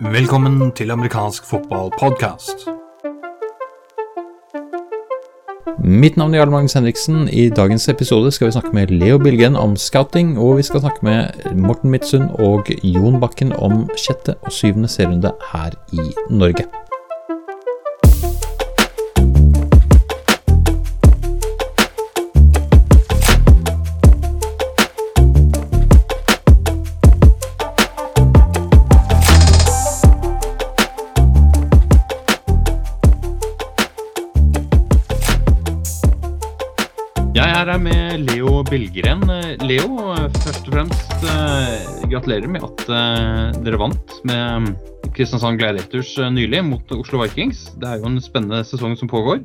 Velkommen til amerikansk fotballpodkast. Mitt navn er Jarl Magnus Henriksen. I dagens episode skal vi snakke med Leo Bilgen om scouting, og vi skal snakke med Morten Midtsund og Jon Bakken om sjette og syvende serierunde her i Norge. Leo, først og fremst eh, gratulerer med at eh, dere vant med Kristiansand Gladiators eh, nylig mot Oslo Vikings. Det er jo en spennende sesong som pågår.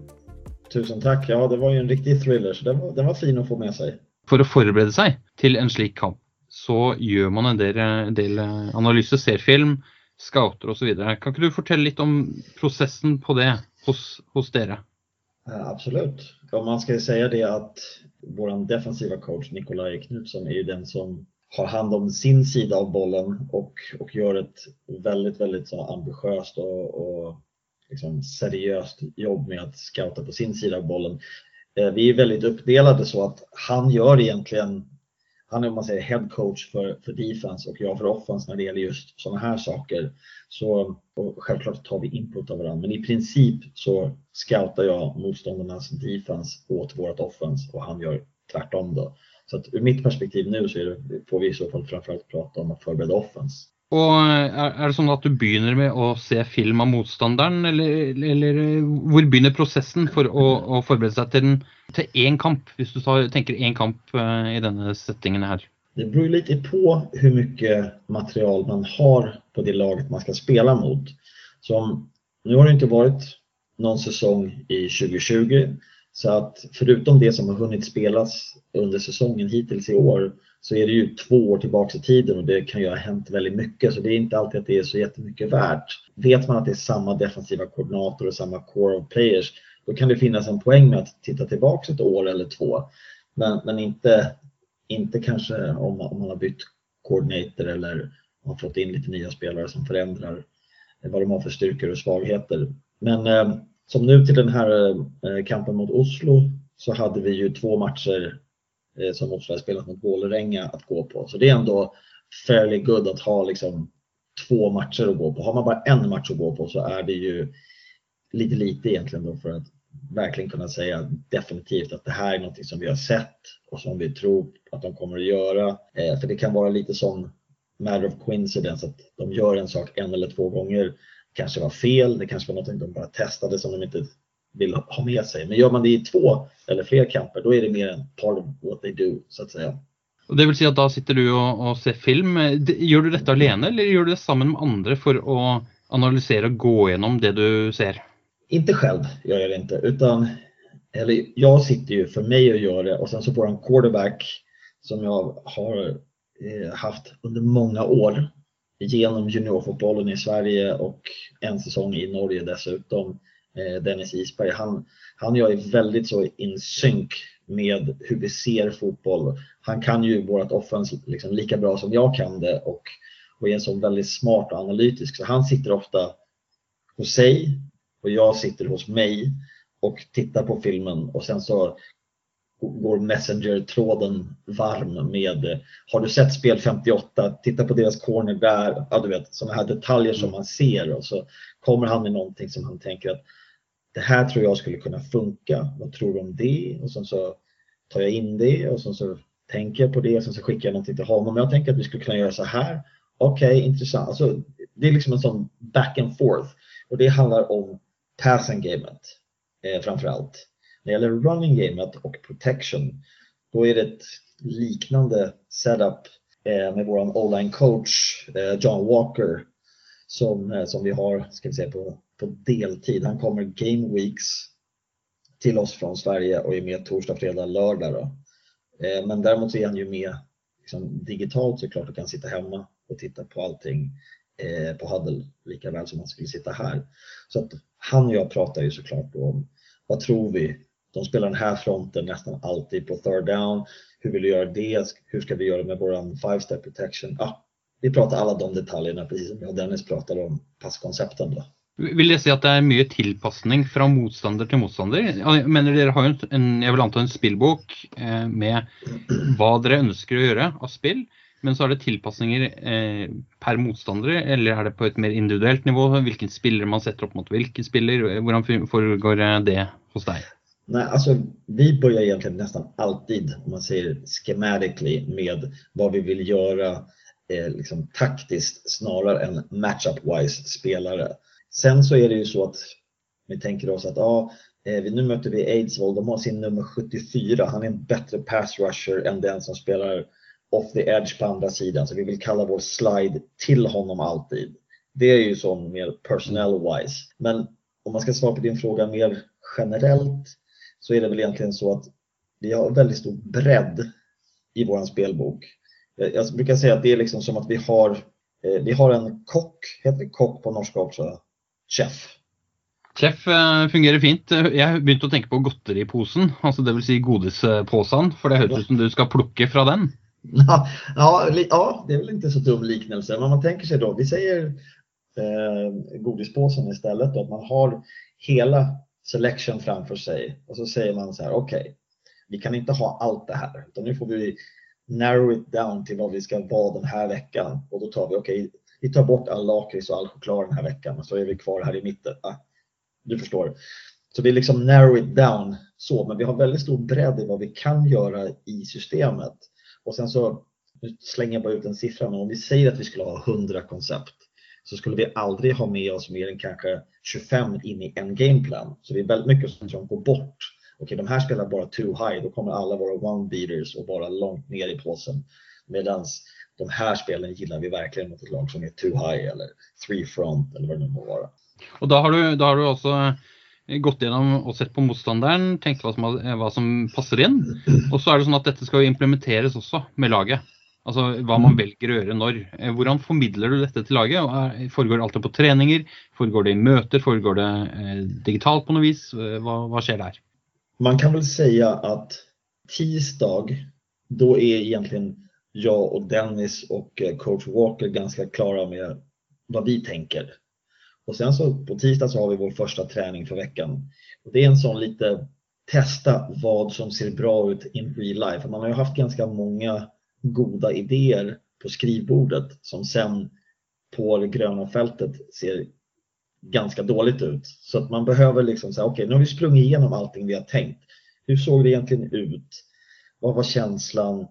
Tusen takk. Ja, det var jo en riktig thriller, så den var, den var fin å få med seg. For å forberede seg til en slik kamp, så gjør man en del, del analyse, ser film, scouter osv. Kan ikke du fortelle litt om prosessen på det hos, hos dere? Ja, absolut. Om man si säga det att vår defensiva coach Nikolaj Knutsson är ju den som har hand om sin sida av bollen och, och gör ett väldigt, väldigt så ambitiöst och, och liksom seriöst jobb med att scouta på sin sida av bollen. Eh, Vi är väldigt uppdelade så att han gör egentligen, han är om man säger head coach för, för defense och jag för offense när det gäller just sådana här saker. Så självklart tar vi input av varandra, men i princip så scoutar jag motståndarnas defense åt vårt offense och han gör tvärtom då. Så att ur mitt perspektiv nu så det, får vi i så fall framförallt prata om att förbereda offense. Og er, er det sånn at du begynner med å se film av motstanderen, eller, eller hvor begynner prosessen for å, å forberede seg til, en, til én kamp, hvis du tar, tenker én kamp eh, i denne settingen her? Det beror litt på hvor mye material man har på det laget man skal spela mot. Som, nå har det ikke vært noen sesong i 2020 så att förutom det som har hunnet spelas under sesongen hittills i år så är det ju två år tillbaka i tiden och det kan ju ha hänt väldigt mycket så det är inte alltid att det är så jättemycket värt. Vet man att det är samma defensiva koordinator och samma core of players då kan det finnas en poäng med att titta tillbaka ett år eller två. Men, men inte, inte kanske om, om man har bytt coordinator eller har fått in lite nya spelare som förändrar vad de har för styrkor och svagheter. Men eh, som nu till den här eh, kampen mot Oslo så hade vi ju två matcher som Oslo har spelat mot Vålerenga att gå på. Så det är ändå fairly good att ha liksom två matcher att gå på. Har man bara en match att gå på så är det ju lite lite egentligen då för att verkligen kunna säga definitivt att det här är något som vi har sett och som vi tror att de kommer att göra. Eh, för det kan vara lite som matter of coincidence att de gör en sak en eller två gånger. kanske var fel, det kanske var något de bara testade som de inte vill ha med sig. Men gör man det i två eller fler kamper då är det mer en part of what they do så att säga. Det vil si at da sitter du og, og ser film. Gjør du dette alene, eller gjør du det sammen med andre for å analysere og gå gjennom det du ser? Inte själv gör jag det inte utan eller jag sitter ju för mig och gör det och sen så får en quarterback som jag har eh, haft under många år genom juniorfotbollen i Sverige och en säsong i Norge dessutom. Eh, Dennis Isberg, han, han och jag är väldigt så in sync med hur vi ser fotboll. Han kan ju vårt offens liksom lika bra som jag kan det och, och är en så väldigt smart och analytisk. Så han sitter ofta hos sig och jag sitter hos mig och tittar på filmen och sen så går Messenger-tråden varm med Har du sett spel 58? Titta på deras corner där. Ja, du vet sådana här detaljer som man ser och så kommer han med någonting som han tänker att det här tror jag skulle kunna funka. Vad tror du om det? Och sen så tar jag in det och sen så tänker jag på det och sen så skickar jag någonting till honom. Jag tänker att vi skulle kunna göra så här. Okej, intressant. Alltså, det är liksom en sån back and forth och det handlar om passing gamet eh, framförallt. När det gäller running gamet och protection, då är det ett liknande setup eh, med våran online coach eh, John Walker som, eh, som vi har ska vi säga, på, på deltid. Han kommer game weeks till oss från Sverige och är med torsdag, fredag, lördag. Då. Eh, men däremot så är han ju med liksom, digitalt såklart och kan sitta hemma och titta på allting eh, på Huddle lika väl som han skulle sitta här. Så att han och jag pratar ju såklart om vad tror vi? De spelar den här fronten nästan alltid på third down. Hur vill du göra det? Hur ska vi göra med våran five step protection? Ah, vi pratar alla de detaljerna precis som jag och Dennis pratar om passkoncepten. Då. Vil det si at det er mye tilpasning fra motstander til motstander? Jeg mener Dere har jo en, jeg vil anta en spillbok eh, med hva dere ønsker å gjøre av spill. Men så er det tilpasninger eh, per motstander, eller er det på et mer individuelt nivå? Hvilken spiller man setter opp mot hvilken spiller? Hvordan foregår det hos deg? Nej, alltså vi börjar egentligen nästan alltid, om man säger schematically, med vad vi vill göra eh, liksom taktiskt snarare än matchup-wise spelare. Sen så är det ju så att vi tänker oss att ja, eh, nu möter vi Aidsvoll, de har sin nummer 74, han är en bättre pass rusher än den som spelar off the edge på andra sidan, så vi vill kalla vår slide till honom alltid. Det är ju sån mer personal wise. Men om man ska svara på din fråga mer generellt så är det väl egentligen så att vi har väldigt stor bredd i vår spelbok. Jag brukar säga att det är liksom som att vi har, eh, vi har en kock, heter det kock på norska också? Chef. Chef eh, fungerer fint. Jeg begynte å tenke på godteriposen, altså dvs. Si godisposen, for det høres ut som du skal plukke fra den. Ja, ja, ja, det är väl inte så dum liknelse, men man tänker sig då, vi säger eh, godispåsen istället, då, att man har hela selection framför sig och så säger man så här, okej, okay, vi kan inte ha allt det här, utan nu får vi narrow it down till vad vi ska vara den här veckan och då tar vi, okej, okay, vi tar bort all lakrits och all choklad den här veckan och så är vi kvar här i mitten. Ah, du förstår. Så vi liksom narrow it down så, men vi har väldigt stor bredd i vad vi kan göra i systemet. Och sen så, nu slänger jag bara ut en siffra, men om vi säger att vi skulle ha 100 koncept så skulle vi aldrig ha med oss mer än kanske 25 in i en gameplan. Så det är väldigt mycket som går bort. Okej, de här spelar bara too high, då kommer alla våra one beaters och bara långt ner i påsen. Medan de här spelen gillar vi verkligen mot ett lag som är too high eller three front eller vad det nu må vara. Och då har du, då har du också eh, gått igenom och sett på motståndaren, tänkt vad som, vad som passer in. Och så är det så att detta ska implementeras också med laget. Altså hva man velger å gjøre når. Eh, hvordan formidler du dette til laget? Foregår det alltid på treninger? Foregår det i møter? Foregår det eh, digitalt på noe vis? Eh, hva, hva skjer der? Man kan väl säga att tisdag, då är egentligen jag och Dennis och coach Walker ganska klara med vad vi tänker. Och sen så på tisdag så har vi vår första träning för veckan. Och det är en sån lite testa vad som ser bra ut in real life. Man har ju haft ganska många goda idéer på skrivbordet som sen på det gröna fältet ser ganska dåligt ut. Så att man behöver liksom säga, okej okay, nu har vi sprungit igenom allting vi har tänkt. Hur såg det egentligen ut? Vad var känslan?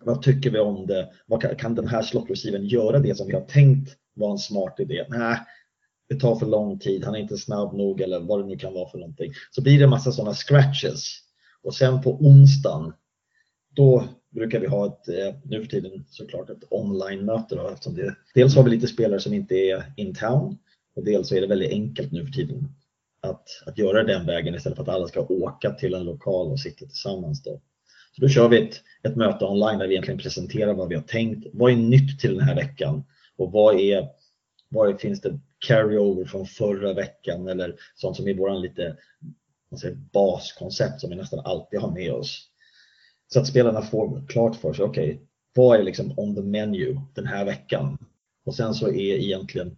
Vad tycker vi om det? Vad kan, den här slottreceivern göra det som vi har tänkt var en smart idé? Nej, det tar för lång tid, han är inte snabb nog eller vad det nu kan vara för någonting. Så blir det en massa sådana scratches. Och sen på onsdagen, då brukar vi ha ett, eh, nu för tiden såklart, ett online-möte. Dels har vi lite spelare som inte är in town och dels så är det väldigt enkelt nu för tiden att, att göra den vägen istället för att alla ska åka till en lokal och sitta tillsammans. Då. Så då kör vi ett, ett möte online där vi egentligen presenterar vad vi har tänkt. Vad är nytt till den här veckan? Och vad är, vad finns det carryover från förra veckan eller sånt som är våran lite säger, baskoncept som vi nästan alltid har med oss. Så att spelarna får klart för sig, okej, okay, vad är liksom on the menu den här veckan? Och sen så är egentligen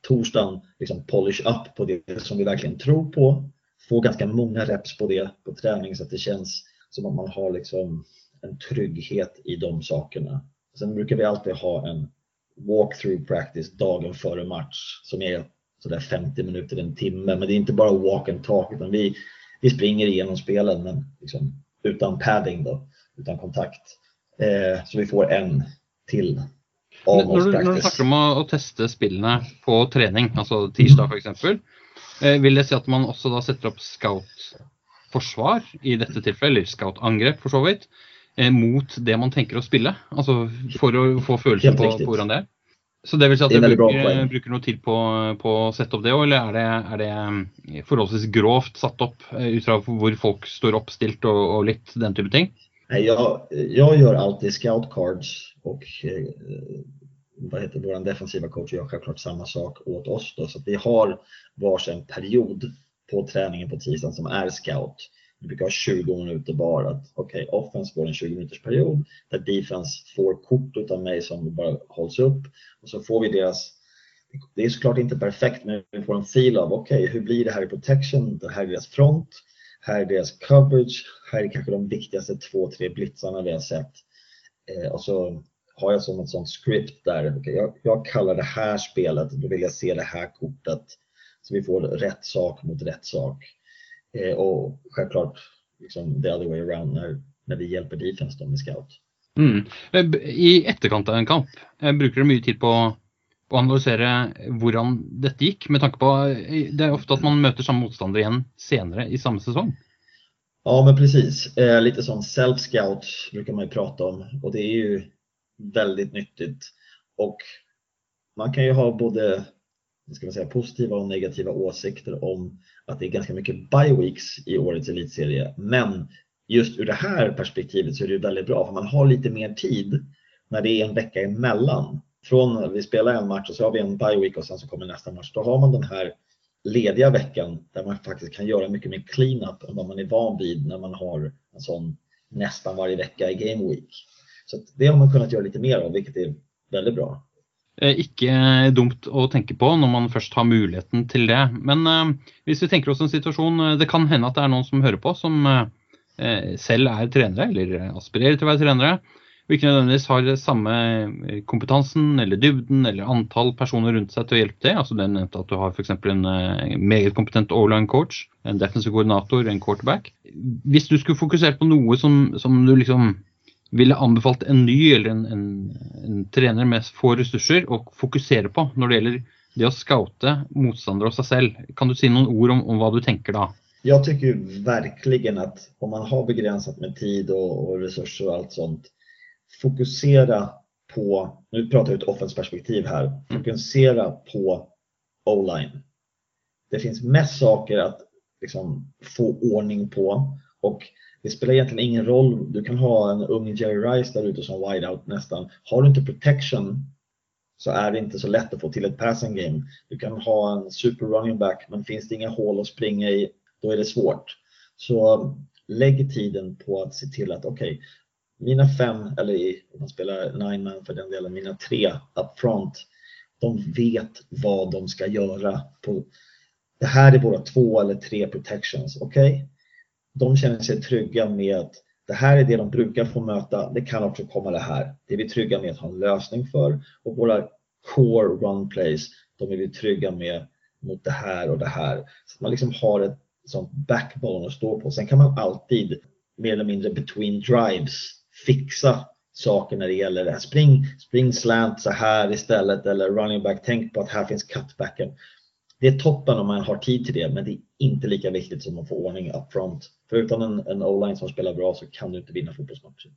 torsdagen liksom polish up på det som vi verkligen tror på. Få ganska många reps på det på träning så att det känns som att man har liksom en trygghet i de sakerna. Sen brukar vi alltid ha en walkthrough practice dagen före match som är sådär 50 minuter, en timme. Men det är inte bara walk and talk utan vi, vi springer igenom spelen men liksom utan padding då, utan kontakt. Eh, så vi får en til av når, du, når du snakker om å, å, teste spillene på trening, altså tirsdag f.eks., eh, vil det si at man også da setter opp scout-forsvar i dette tilfellet, eller scout-angrep for så vidt, eh, mot det man tenker å spille? Altså for å få følelse på, på, hvordan det er? Så det vil si at du bruker, bruker, noe tid på, på å sette opp det òg, eller er det, er det, forholdsvis grovt satt opp eh, ut fra hvor folk står oppstilt og, og litt den type ting? Jag, jag gör alltid scout cards och eh, vad heter vår defensiva coach gör självklart samma sak åt oss. Då, så vi har varsin period på träningen på tisdagen som är scout. vi brukar ha 20 minuter var. Att okay, offense får en 20 minuters period där defense får kort av mig som bara hålls upp och så får vi deras det är såklart inte perfekt men vi får en fil av okej, okay, hur blir det här i protection? Det här är deras front, här är deras coverage, här är kanske de viktigaste två, tre blitzarna vi har sett. Eh, och så har jag som ett sånt script där, okay, jag, jag kallar det här spelet, då vill jag se det här kortet. Så vi får rätt sak mot rätt sak. Eh, och självklart liksom the other way around när, när vi hjelper defense då med scout. Mm. Eh, I etterkant av en kamp, eh, bruker du mye tid på å analysere hvordan dette gikk, med tanke på Det er ofte at man møter samme motstander igjen senere i samme sesong. Ja, men precis. Eh, lite sånn self-scout brukar man ju prata om och det är ju väldigt nyttigt. Och man kan ju ha både ska man säga, positiva och negativa åsikter om att det är ganska mycket bioweeks i årets elitserie. Men just ur det här perspektivet så är det väldigt bra för man har lite mer tid när det är en vecka emellan. Från vi spelar en match och så har vi en bioweek week och sen så kommer nästa match. Då har man den här lediga veckan där man faktiskt kan göra mycket mer clean-up än vad man är van vid när man har en sån nästan varje vecka i game week. Så det har man kunnat göra lite mer av, vilket är väldigt bra. Eh, ikke dumt å tenke på når man først har muligheten til det. Men uh, hvis vi tenker oss en situasjon Det kan hende at det er noen som hører på, som uh, selv er trenere, eller aspirerer til å være trenere. Og ikke nødvendigvis har samme kompetansen eller dybden eller antall personer rundt seg til å hjelpe til. Altså det er nevnt at du har f.eks. en uh, meget kompetent O-line coach, en defensive koordinator, en quarterback. Hvis du skulle fokusert på noe som, som du liksom ville anbefalt en ny eller en, en, en, trener med få ressurser å fokusere på når det gjelder det å scoute motstandere og seg selv? Kan du si noen ord om, om hva du tenker da? Jag tycker verkligen att om man har begränsat med tid och, og resurser och allt sånt, fokusera på, nu pratar jag ur ett offensperspektiv här, fokusere fokusera på O-line. Det finns mest saker att liksom få ordning på och det spelar egentligen ingen roll. Du kan ha en ung Jerry Rice där ute som wideout nästan. Har du inte protection så är det inte så lätt att få till ett passing game. Du kan ha en super running back men finns det inga hål att springa i då är det svårt. Så lägg tiden på att se till att okej, okay, mina fem, eller om man spelar nine man för den delen, mina tre up front, de vet vad de ska göra. På, det här är våra två eller tre protections, okej? Okay? De känner sig trygga med att det här är det de brukar få möta. Det kan också komma det här. Det är vi trygga med att ha en lösning för och våra core run plays, de är vi trygga med mot det här och det här. Så man liksom har ett sånt backbone att stå på. Sen kan man alltid mer eller mindre between drives fixa saker när det gäller det här. Spring, spring slant så här istället eller running back, tänk på att här finns cutbacken det är toppen om man har tid till det, men det är inte lika viktigt som att få ordning up front. För utan en, en O-line som spelar bra så kan du inte vinna fotbollsmatcher.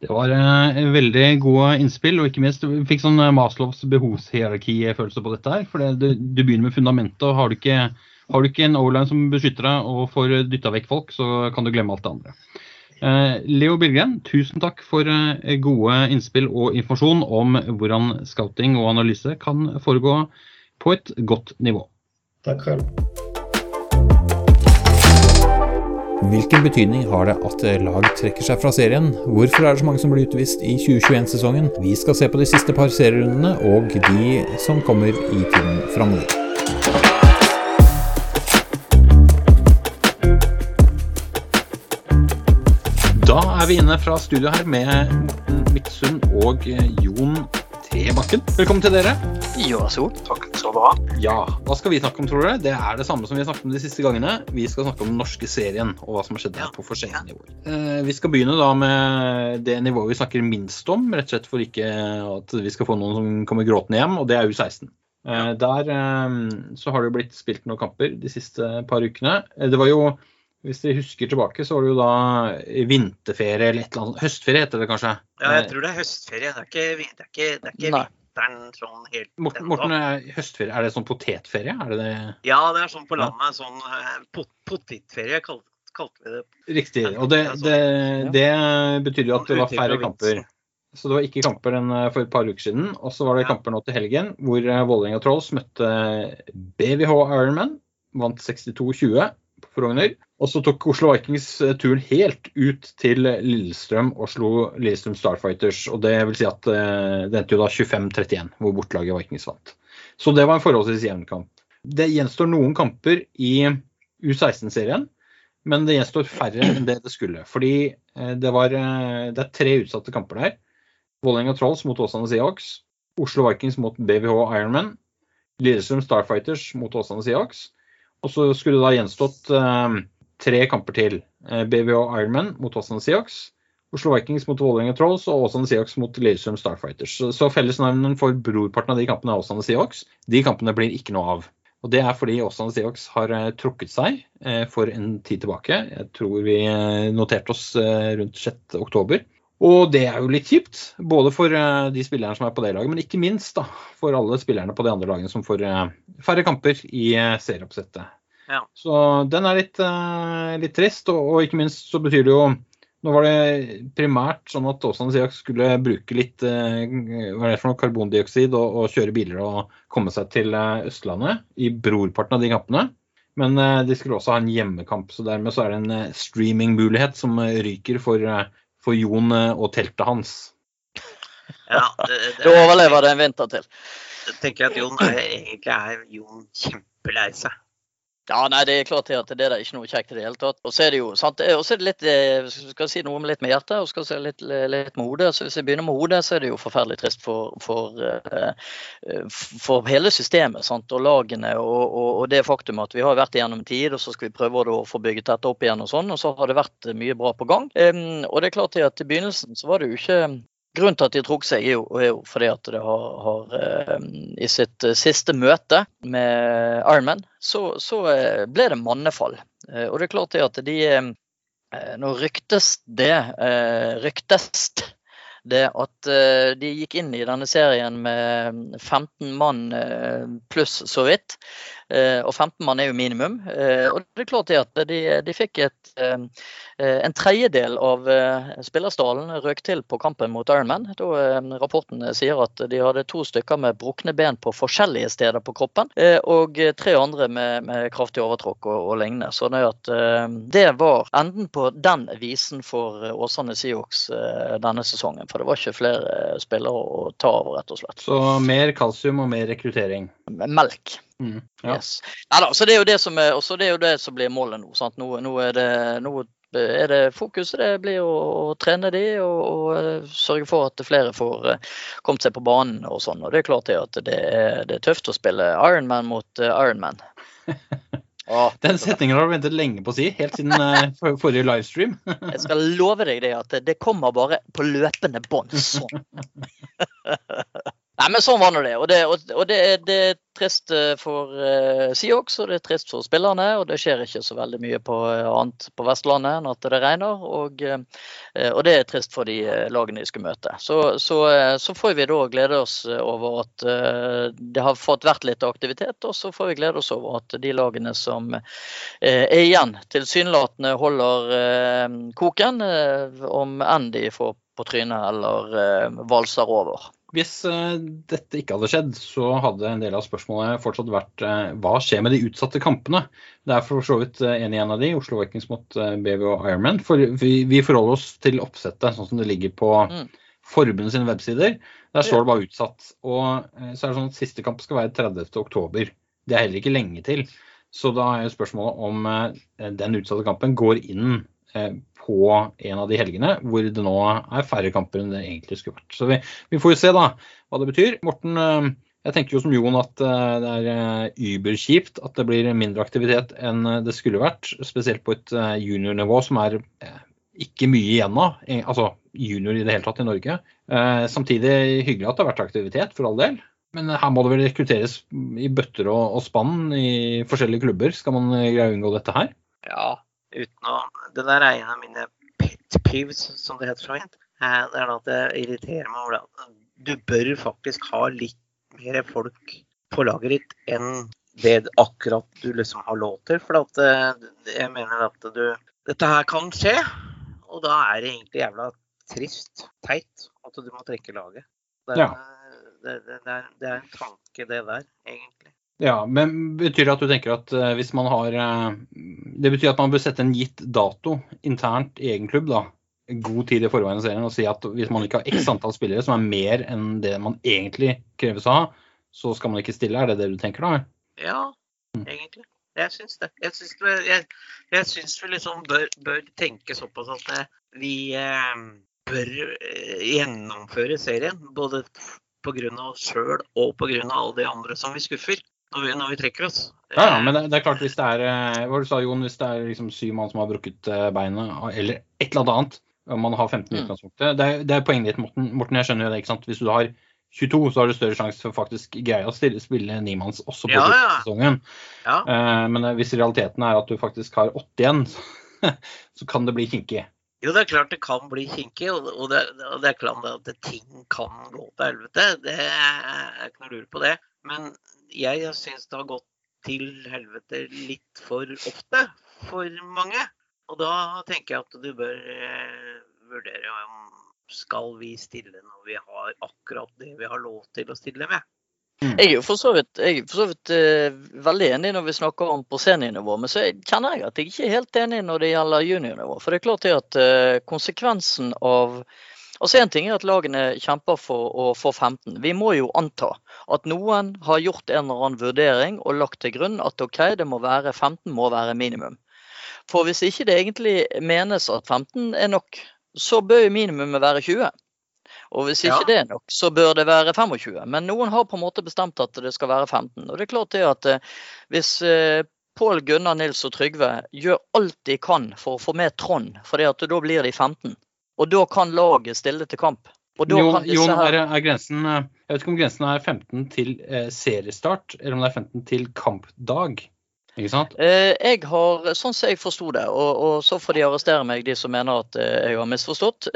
Det var eh, veldig gode innspill, og ikke minst vi fikk sånn eh, Maslows behovshierarki-følelse på dette her. For det, du, du, begynner med fundamentet, og har du ikke, har du ikke en O-line som beskytter deg og får dytta vekk folk, så kan du glemme alt det andre. Eh, Leo Billgren, tusen takk for eh, gode innspill og informasjon om hvordan scouting og analyse kan foregå på et godt nivå. Takk selv. Hvilken betydning har det at lag trekker seg fra serien? Hvorfor er det så mange som blir utvist i 2021-sesongen? Vi skal se på de siste par serierundene og de som kommer i tiden framover. Da er vi inne fra studio her med Morten Midtsund og Jon Trebakken. Velkommen til dere. Jo, så god. Takk skal du ha. Ja, Hva skal vi snakke om, tror dere? Det er det samme som vi har snakket om de siste gangene. Vi skal snakke om den norske serien og hva som har skjedd der på forskjellige nivåer. Eh, vi skal begynne da med det nivået vi snakker minst om, rett og slett for ikke at vi skal få noen som kommer gråtende hjem, og det er U16. Eh, der eh, så har det blitt spilt noen kamper de siste par ukene. Eh, det var jo hvis dere husker tilbake, så var det jo da vinterferie eller et eller annet. Høstferie heter det kanskje? Ja, jeg tror det er høstferie. Det er ikke, det er ikke, det er ikke vinteren sånn helt Morten, Morten, høstferie, er det sånn potetferie? Er det det? Ja, det er sånn på landet. Sånn eh, pot potetferie kalte, kalt vi det. Riktig. Og det, det, det betyr jo at det var færre kamper. Så det var ikke kamper eh, for et par uker siden. Og så var det kamper nå til helgen hvor eh, Vålerenga Trolls møtte BVH Ironman. Vant 62-20 på Frogner. Og så tok Oslo Vikings eh, turen helt ut til Lillestrøm og slo Lillestrøm Starfighters. Og det vil si at eh, det endte jo da 25-31, hvor bortelaget Vikings vant. Så det var en forholdsvis jevn kamp. Det gjenstår noen kamper i U16-serien, men det gjenstår færre enn det det skulle. Fordi eh, det, var, det er tre utsatte kamper der. Vålerenga Trolls mot Åsane Seahawks. Oslo Vikings mot BVH Ironman. Lillestrøm Starfighters mot Åsane Seahawks. Og så skulle det da gjenstått eh, tre kamper til. Eh, BVH Ironman mot Åsane Seahawks. Oslo Vikings mot Vålerenga Trolls og Åsane Seahawks mot Lillestrøm Starfighters. Så, så for brorparten av de kampene er Åsane Seahawks. De kampene blir ikke noe av. Og Det er fordi Åsane Seahawks har eh, trukket seg eh, for en tid tilbake. Jeg tror vi noterte oss rundt 6. Og det er jo litt kjipt, både for eh, de spillerne som er på det laget, men ikke minst da, for alle spillerne på de andre lagene som får eh, færre kamper i eh, serieoppsettet. Ja. Så den er litt, litt trist, og, og, ikke minst så betyr det jo Nå var det primært sånn at Åsane Siak skulle bruke litt noe, karbondioksid og, og kjøre biler og komme seg til Østlandet i brorparten av de kampene. Men de skulle også ha en hjemmekamp, så dermed så er det en streamingmulighet som ryker for for Jon eh, og teltet hans. Ja, det, det, du overlever det en vinter til. Jeg tenker at Jon er, egentlig er Jon kjempelei seg. Ja, nei, det er klart at det er ikke noe kjekt i det hele tatt. Og så er det jo sant, og så er det litt, skal skal si noe med litt med hjertet og skal si litt, litt med hodet. Så Hvis jeg begynner med hodet, så er det jo forferdelig trist for, for, eh, for hele systemet sant, og lagene. Og, og, og, det faktum at vi har vært igjennom tid, og så skal vi prøve å få bygget dette opp igjen. Og sånn, og så har det vært mye bra på gang. Og det er klart at I begynnelsen så var det jo ikke Grunnen til at de trukket seg, er jo, er jo, fordi at det har, har eh, i sitt eh, siste møte med Ironman, så, så eh, ble det mannefall. Og det er klart at de Nå ryktes det ryktes det at de gikk inn i denne serien med 15 mann pluss så vidt. Og 15 mann er jo minimum. Og det er klart det at de, de fikk et Eh, en tredjedel av eh, spillerstallen røk til på kampen mot Ironman. Da eh, rapporten sier at de hadde to stykker med brukne ben på forskjellige steder på kroppen, og tre andre med, med kraftig overtråkk og, og lignende. Så det, at, det var enden på den visen for Åsane Seahawks denne sesongen. For det var ikke flere spillere å ta av, rett og slett. Så mer kalsium og mer rekruttering? Melk. Mm, ja. yes. Neida, så det er jo det som, er, det er jo det som blir målet nå. Nå, nå, er det, nå er det fokuset det blir å, å trene de og, og, eh, sørge for at flere får uh, kommet seg på banen og sånn. Og det er klart det at det er, det er tøft å spille Ironman mot uh, Ironman. Ah, Den setningen har du ventet lenge på å si, helt siden for, forrige livestream. Jeg skal love deg det at det kommer bare på løpende bånd. Sånn. Nei, men sånn var det. Og, det, og det, det, er trist eh, for uh, Seahawks, og det er trist for spillerne. Og det skjer ikke så veldig mye på uh, annet på Vestlandet enn at det regner. Og, uh, og det er trist for de lagene de skal møte. Så, så, så, får vi da glede oss over at det har fått vært litt aktivitet. Og så får vi glede oss over at de lagene som er igjen, tilsynelatende holder koken, om enn de får på trynet eller valser over. Hvis uh, dette ikke hadde skjedd, så hadde en del av spørsmålet fortsatt vært uh, hva skjer med de utsatte kampene? Det er for så vidt uh, en i en av de, Oslo Vikings mot BV og Ironman. For vi, vi, forholder oss til oppsettet sånn som det ligger på mm. forbundet sine websider. Der står det bare utsatt. Og så er det sånn at siste kamp skal være 30. oktober. Det er heller ikke lenge til. Så da er jo spørsmålet om den utsatte kampen går inn på en av de helgene hvor det nå er færre kamper enn det egentlig skulle vært. Så vi, vi får jo se da hva det betyr. Morten, eh, jeg tenker jo som Jon at eh, det er eh, überkjipt at det blir mindre aktivitet enn det skulle vært. Spesielt på et juniornivå som er ikke mye igjen av. Altså junior i det hele tatt i Norge. Samtidig hyggelig at det har vært aktivitet, for all del. Men her må det vel rekrutteres i bøtter og, spann i forskjellige klubber. Skal man greie å unngå dette her? Ja, uten å Det der er en av mine pet peeves, som det heter så fint. Eh, det er at det irriterer meg over det. Du bør faktisk ha litt mer folk på laget ditt enn det akkurat du liksom har lov til. For at eh, jeg mener at du Dette her kan skje, og da er det egentlig jævla trist, teit, at du må trekke laget. Det er, ja. det, det, det, er, det er en tanke, det der, egentlig. Ja, men betyr det at du tenker at eh, hvis man har eh, Det betyr at man bør sette en gitt dato internt i egen klubb, da. God tid i forveien av serien, og si at hvis man ikke har x antall spillere som er mer enn det man egentlig kreves å ha, så skal man ikke stille. Er det det du tenker da? Ja, egentlig. Jeg syns det. Jeg syns, vi- jeg, jeg syns vi liksom bør, bør tenke såpass at eh, vi eh, bør gjennomføre serien. Både pga. oss sjøl og pga. alle de andre som vi skuffer når vi, når vi trekker oss. Ja, ja, men det, det er klart hvis det er eh, hva du sa Jon, hvis det er liksom syv mann som har brukket eh, beinet, eller et eller annet annet, og man har 15 i Mm. utgangspunktet Det er, det er poenget ditt, Morten. Morten, jeg skjønner jo det. ikke sant? Hvis du har 22, så har du større sjanse for faktisk greie å stille, spille nimanns også på Ja, ja. sesongen. Ja. Uh, men hvis realiteten er at du faktisk har åtte igjen, så, kan det bli kinkig. Jo, det er klart det kan bli kinkig, og og det, og det er klart at ting kan gå til helvete. Det er ikke noe lur på det. Men jeg syns det har gått til helvete litt for ofte for mange. Og da tenker jeg at du bør eh, vurdere om skal vi stille når vi har akkurat det vi har lov til å stille med. Jeg er jo for så vidt, jeg er for så vidt eh, veldig enig når vi snakker om på seniornivå, men så kjenner jeg at jeg ikke er helt enig når det gjelder juniornivå. For det er klart det at eh, konsekvensen av Altså En ting er at lagene kjemper for å få 15. Vi må jo anta at noen har gjort en eller annen vurdering og lagt til grunn at ok, det må være 15 må være minimum. For hvis ikke det egentlig menes at 15 er nok, så bør jo minimumet være 20. Og hvis ikke Ja. det er nok, så bør det være 25. Men noen har på en måte bestemt at det skal være 15. Og det er klart det at eh, hvis eh, Pål, Gunnar, Nils og Trygve gjør alt de kan for å få med Trond, for da blir de 15. Og da kan laget stille til kamp. Da Jon, her... er, er grensen eh, Jeg vet ikke om grensen er 15 til eh, seriestart, eller om det er 15 til kampdag. Ikke sant? Eh, Jeg har, sånn som jeg forsto det, og, og så får de arrestere meg, de som mener at eh, jeg har misforstått,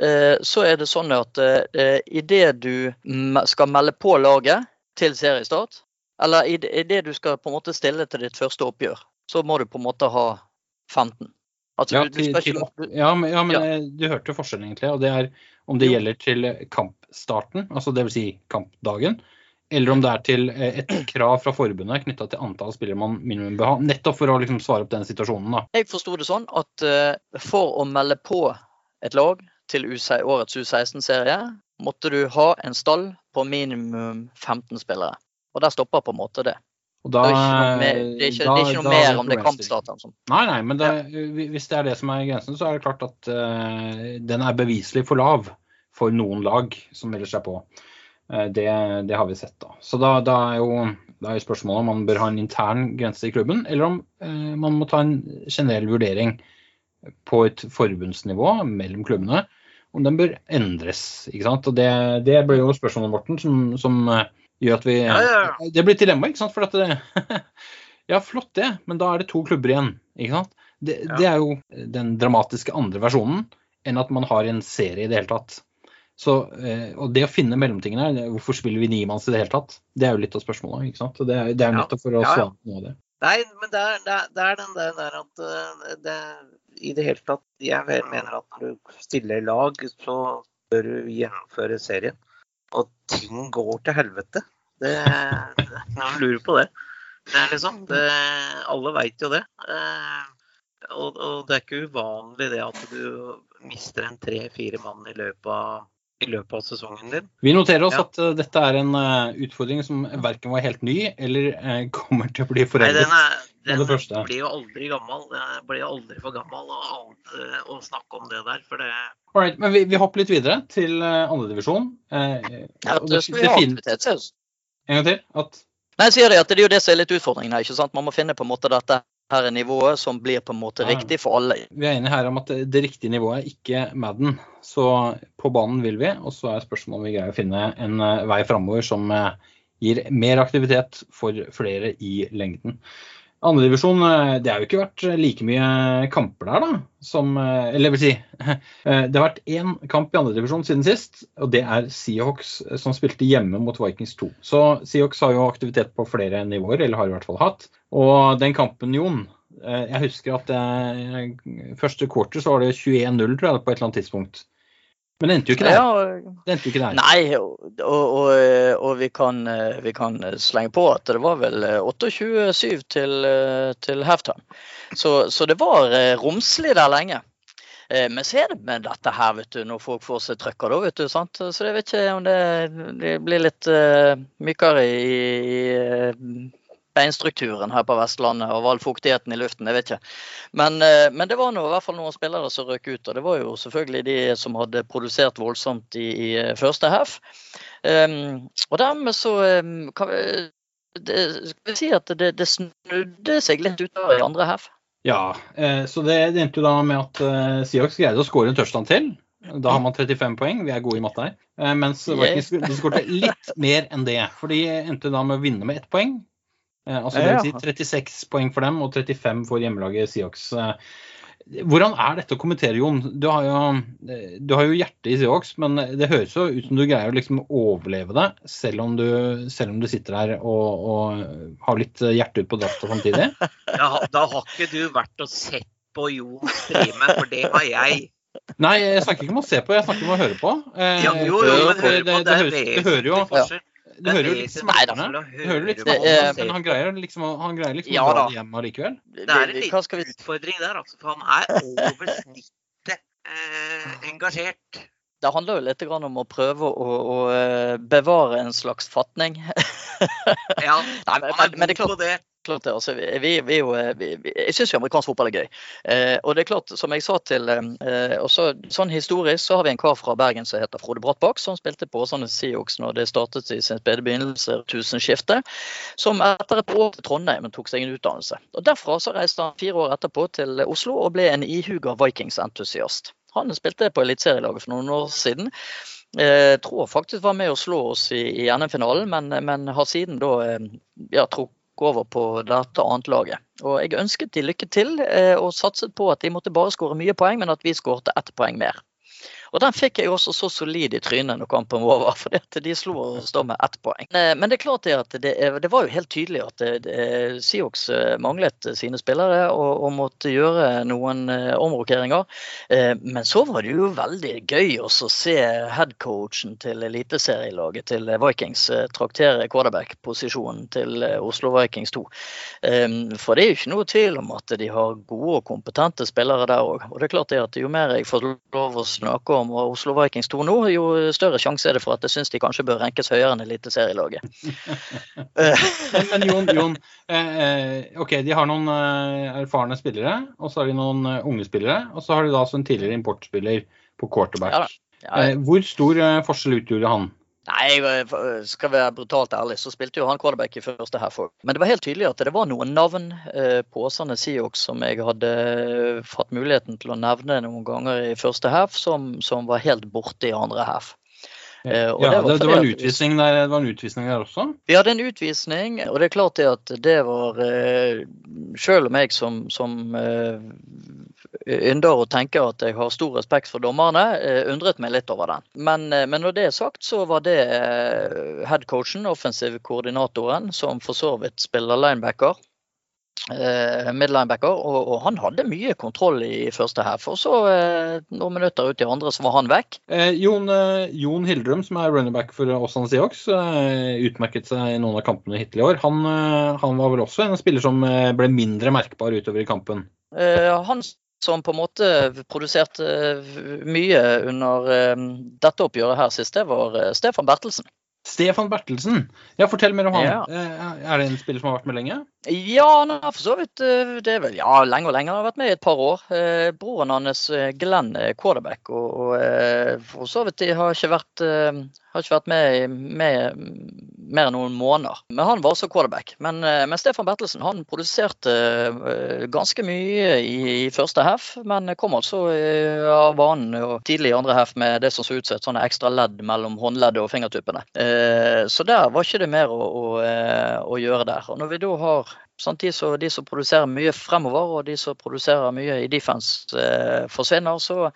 så er det sånn at eh, idet du skal melde på laget til seriestart, eller idet du skal på en måte stille til ditt første oppgjør, så må du på en måte ha 15. Altså, Ja, du, du til, til, ja, men, ja, men Ja. eh, du hørte forskjellen egentlig. Og det er om det Jo. gjelder til kampstarten, altså dvs. Si kampdagen, eller om det er til eh, et krav fra forbundet knytta til antall spillere man minimum bør ha. Nettopp for å liksom svare opp den situasjonen. da. jeg forsto det sånn at uh, for å melde på et lag til U6, årets U16-serie, måtte du ha en stall på minimum 15 spillere. Og der stopper på en måte det. Og Det da, er ikke noe, mer, det er ikke, noe mer er om det er problemstilling. kampstart. Altså. Nei, nei, men det, hvis det er det som er grensen, så er det klart at uh, den er beviselig for lav for noen lag som melder seg på. Uh, det, det har vi sett, da. Så da, da, er jo, da er spørsmålet om man bør ha en intern grense i klubben, eller om uh, man må ta en generell vurdering på et forbundsnivå mellom klubbene. Om den bør endres. ikke sant? Og Det, det blir jo spørsmålet, Morten, som, som gjør at vi Ja, ja. Det blir et dilemma, ikke sant? For at det, Ja, flott det, men da er det to klubber igjen. ikke sant? Det, Ja. det er jo den dramatiske andre versjonen enn at man har en serie i det hele tatt. Så, eh, og det å finne mellomtingene, her, hvorfor spiller vi nimanns i det hele tatt? Det er jo litt av spørsmålet. ikke sant? Det, er- det er nettopp for å svare på noe av det. Nei, men det er, det er, den der, der at eh, det, i det hele tatt Jeg mener at når du stiller lag, så bør du gjennomføre serien. Og ting går til helvete. Det, det er ikke noe å lure på det. Det er liksom det, Alle veit jo det. Eh, og, og det er ikke uvanlig det at du mister en tre-fire mann i løpet av i løpet av sesongen din. Vi noterer oss Ja. at uh, dette er en uh, utfordring som verken var helt ny eller uh, kommer til å bli Nei, foreldet. den, er, den blir jo aldri gammel. Den blir aldri for gammel å, å, snakke om det der. For det Alright, men vi, vi hopper litt videre til uh, andredivisjon. Uh, Ja, det skal vi ha aktivitet. En gang til. At Nei, sier de at det er jo det som er litt utfordringen her. ikke sant? Man må finne på en måte dette her er nivået som blir på en måte Ja. riktig for alle. vi er enige her om at det, riktige nivået er ikke Madden. Så på banen vil vi, og så er spørsmålet om vi greier å finne en eh, vei framover som eh, gir mer aktivitet for flere i lengden. Andredivisjon, det har jo ikke vært like mye kamper der, da. Som, eh, eller vil si eh, Det har vært én kamp i andredivisjon siden sist, og det er Seahawks eh, som spilte hjemme mot Vikings 2. Så Seahawks har jo aktivitet på flere nivåer, eller har i hvert fall hatt. Og den kampen, Jon, eh, jeg husker at jeg, første quarter så var det 21-0, tror jeg, på et eller annet tidspunkt. Men det endte jo ikke der. Ja, Det endte jo ikke der. Nei, og, og, og, vi kan, eh, vi kan slenge på at det var vel 28-7 til, til halftime. Så, så, det var romslig der lenge. Men så er det med dette her, vet du, når folk får seg trøkker, da, vet du. sant? Så jeg vet ikke om det, det blir litt uh, mykere i, i beinstrukturen her på Vestlandet og all fuktigheten i luften. jeg vet ikke. Men, eh, men det var nå i hvert fall noen spillere som røk ut. Og det var jo selvfølgelig de som hadde produsert voldsomt i, i eh, første half. Um, og dermed så um, kan vi, det, skal vi si at det, det snudde seg litt utover i andre half. Ja, eh, så det, det endte jo da med at eh, Seahawks greide å skåre en touchdown til. Da har man 35 poeng, vi er gode i matte her. Mens Vikings skåret litt mer enn det. For de endte da med å vinne med ett poeng. Eh, altså det vil si 36 poeng for dem og 35 for hjemmelaget Seahawks. Eh, hvordan er dette å kommentere, Jon? Du har jo, eh, du har jo hjertet i Seahawks, men det høres jo ut som du greier å liksom overleve det, selv om du, selv om du sitter her og, og, har litt hjerte ut på drakta samtidig? Ja, da har ikke du vært og sett på Jon streame, for det har jeg. Nei, jeg snakker ikke om å se på, jeg snakker om å høre på. Ja, jo, jo, men høre på, det, det, det, det, hører jo det hører jo litt smertene. Litt men han greier liksom, han greier liksom ja, å dra det hjem allikevel. Det er en liten utfordring der, altså, for han er over snittet eh, engasjert. Det handler jo litt om å prøve å, å eh, bevare en slags fatning. ja, han er god på det klart det. Altså, vi, vi, eh, vi, jeg syns jo amerikansk fotball er gøy. Eh, og det er klart, som jeg sa til eh, også, Sånn historisk så har vi en kar fra Bergen som heter Frode Brattbakk, som spilte på Åsane Sioux når det startet i sin spede begynnelse, tusenskiftet. Som etter et år til Trondheim tok seg en utdannelse. Og Derfra så reiste han fire år etterpå til Oslo og ble en ihuga Vikings-entusiast. Han spilte på eliteserielaget for noen år siden. Jeg tror faktisk var med å slå oss i, i NM-finalen, men, men, har siden da ja, trukket over på dette annetlaget. Og jeg ønsket de lykke til eh, og satset på at de måtte bare skåre mye poeng, men at vi skårte ett poeng mer. Og den fikk jeg også så solid i trynet når kampen var over, for de slo oss da med ett poeng. Eh, men det er klart det at det, det var jo helt tydelig at Siox eh, manglet sine spillere og, og, måtte gjøre noen eh, omrokeringer. Men så var det jo veldig gøy å se headcoachen til eliteserielaget til Vikings traktere quarterback-posisjonen til Oslo Vikings 2. For det er jo ikke noe tvil om at de har gode og kompetente spillere der òg. Og det er klart det at jo mer jeg får lov å snakke om om Oslo Vikings 2 nå, jo større sjanse er det for at jeg syns de kanskje bør renkes høyere enn eliteserielaget. men, men Jon, Jon eh, eh, ok, de har noen eh, erfarne spillere, og så har de noen unge spillere. Og så har de da en tidligere importspiller på quarterback. Ja, ja, ja. Eh, hvor stor forskjell utgjorde han? Nei, skal være brutalt ærlig, så spilte jo han quarterback i første half. Men det var helt tydelig at det var noen navn eh, på Åsane Sioux som jeg hadde fått muligheten til å nevne noen ganger i første half, som, som var helt borte i andre half. Eh, ja, det, var, det, var en utvisning der, det var en utvisning der også? Vi hadde en utvisning, og det er klart det at det var eh, Selv om jeg som, som eh, ynder å tenke at jeg har stor respekt for dommerne, undret meg litt over den. Men, men når det er sagt, så var det headcoachen, offensivkoordinatoren, som for så vidt spiller linebacker midlinebacker, og, og, han hadde mye kontroll i første half. Og så, eh, noen minutter ut i andre, så var han vekk. Eh, Jon, eh, Jon, Hildrum, som er running back for Åsane Seahawks, eh, utmerket seg i noen av kampene hittil i år. Han, eh, han, var vel også en spiller som ble mindre merkbar utover i kampen? han som på en måte produserte mye under dette oppgjøret her sist, det var Stefan Bertelsen. Stefan Bertelsen. Ja, Fortell mer om han. Ja. Er det en spiller som har vært med lenge? Ja, han har for så vidt eh, det er vel, ja, lenge og lenge. Han har vært med i et par år. Eh, broren hans eh, Glenn er quarterback, og, og for så vidt de har ikke vært, har ikke vært med, i mer enn noen måneder. Men han var også quarterback. Men, men Stefan Bertelsen han produserte ganske mye i, i første half, men kom altså av banen tidlig i andre half med det som så ut som et sånne ekstra ledd mellom håndleddet og fingertuppene. Så der var ikke det mer å, å, å gjøre der. Og når vi da har Samtidig så de som produserer mye fremover, og de som produserer mye i defense eh, forsvinner, så,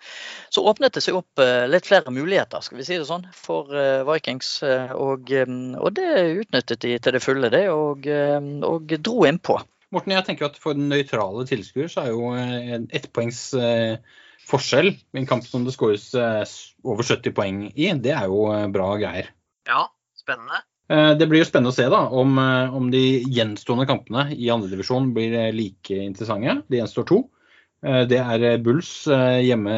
så, åpnet det seg opp eh, litt flere muligheter, skal vi si det sånn, for eh, Vikings. Eh, og, eh, og, det utnyttet de til det fulle, det, og, eh, og dro innpå. Morten, jeg tenker at for nøytrale tilskuere så er jo en ettpoengs forskjell i en kamp som det skåres over 70 poeng i, det er jo bra greier. Ja, spennende. Eh, Det blir jo spennende å se da, om, eh, om de gjenstående kampene i andredivisjon blir eh, like interessante. Det gjenstår to. Eh, Det er Bulls hjemme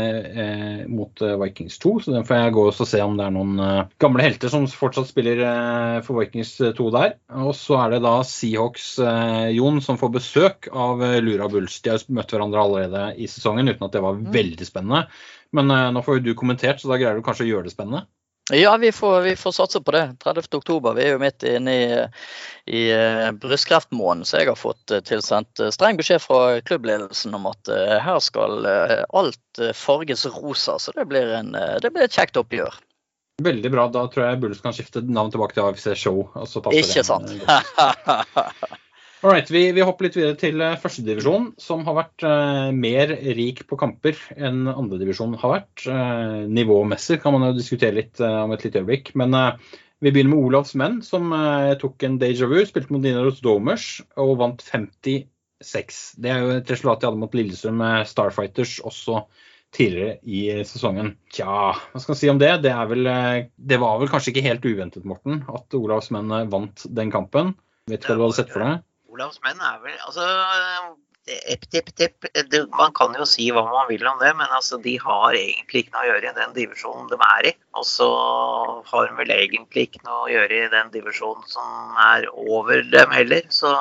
mot Vikings 2, så den får jeg gå og se om det er noen gamle helter som fortsatt spiller for Vikings 2 der. Og så er det da Seahawks Jon som får besøk av Lura Bulls. De har møtt hverandre allerede i sesongen uten at det var veldig spennende. Men nå får jo du kommentert, så da greier du kanskje å gjøre det spennende. Ja, vi får, vi får satse på det. 30. oktober. Vi er jo midt inne i, i eh, brystkreftmåneden, så jeg har fått eh, tilsendt eh, streng beskjed fra klubbledelsen om at her skal alt farges rosa. Så det blir, en, det blir et kjekt oppgjør. Veldig bra. Da tror jeg Bulls kan skifte navn tilbake til AFC Show. Ikke sant? eh, godt. All right, vi, vi hopper litt videre til eh, førstedivisjon, som har vært eh, mer rik på kamper enn andredivisjon har vært. Eh, nivåmessig kan man jo diskutere litt eh, om et lite øyeblikk. Men eh, vi begynner med Olavs menn, som eh, tok en déjà vu. Spilte mot Nidaros Domers og vant 56. Det er jo et resultat de hadde mot Lillestrøm med Starfighters også tidligere i sesongen. Tja, hva skal man si om det? Det, vel, det var vel kanskje ikke helt uventet, Morten, at Olavs menn vant den kampen. Vet du hva du hadde sett for deg? Olavs menn er vel Altså Epp, tipp, tipp. Man kan jo si hva man vil om det, men altså, de har egentlig ikke noe å gjøre i den divisjonen de er i. Og så har de vel egentlig ikke noe å gjøre i den divisjonen som er over dem heller. Så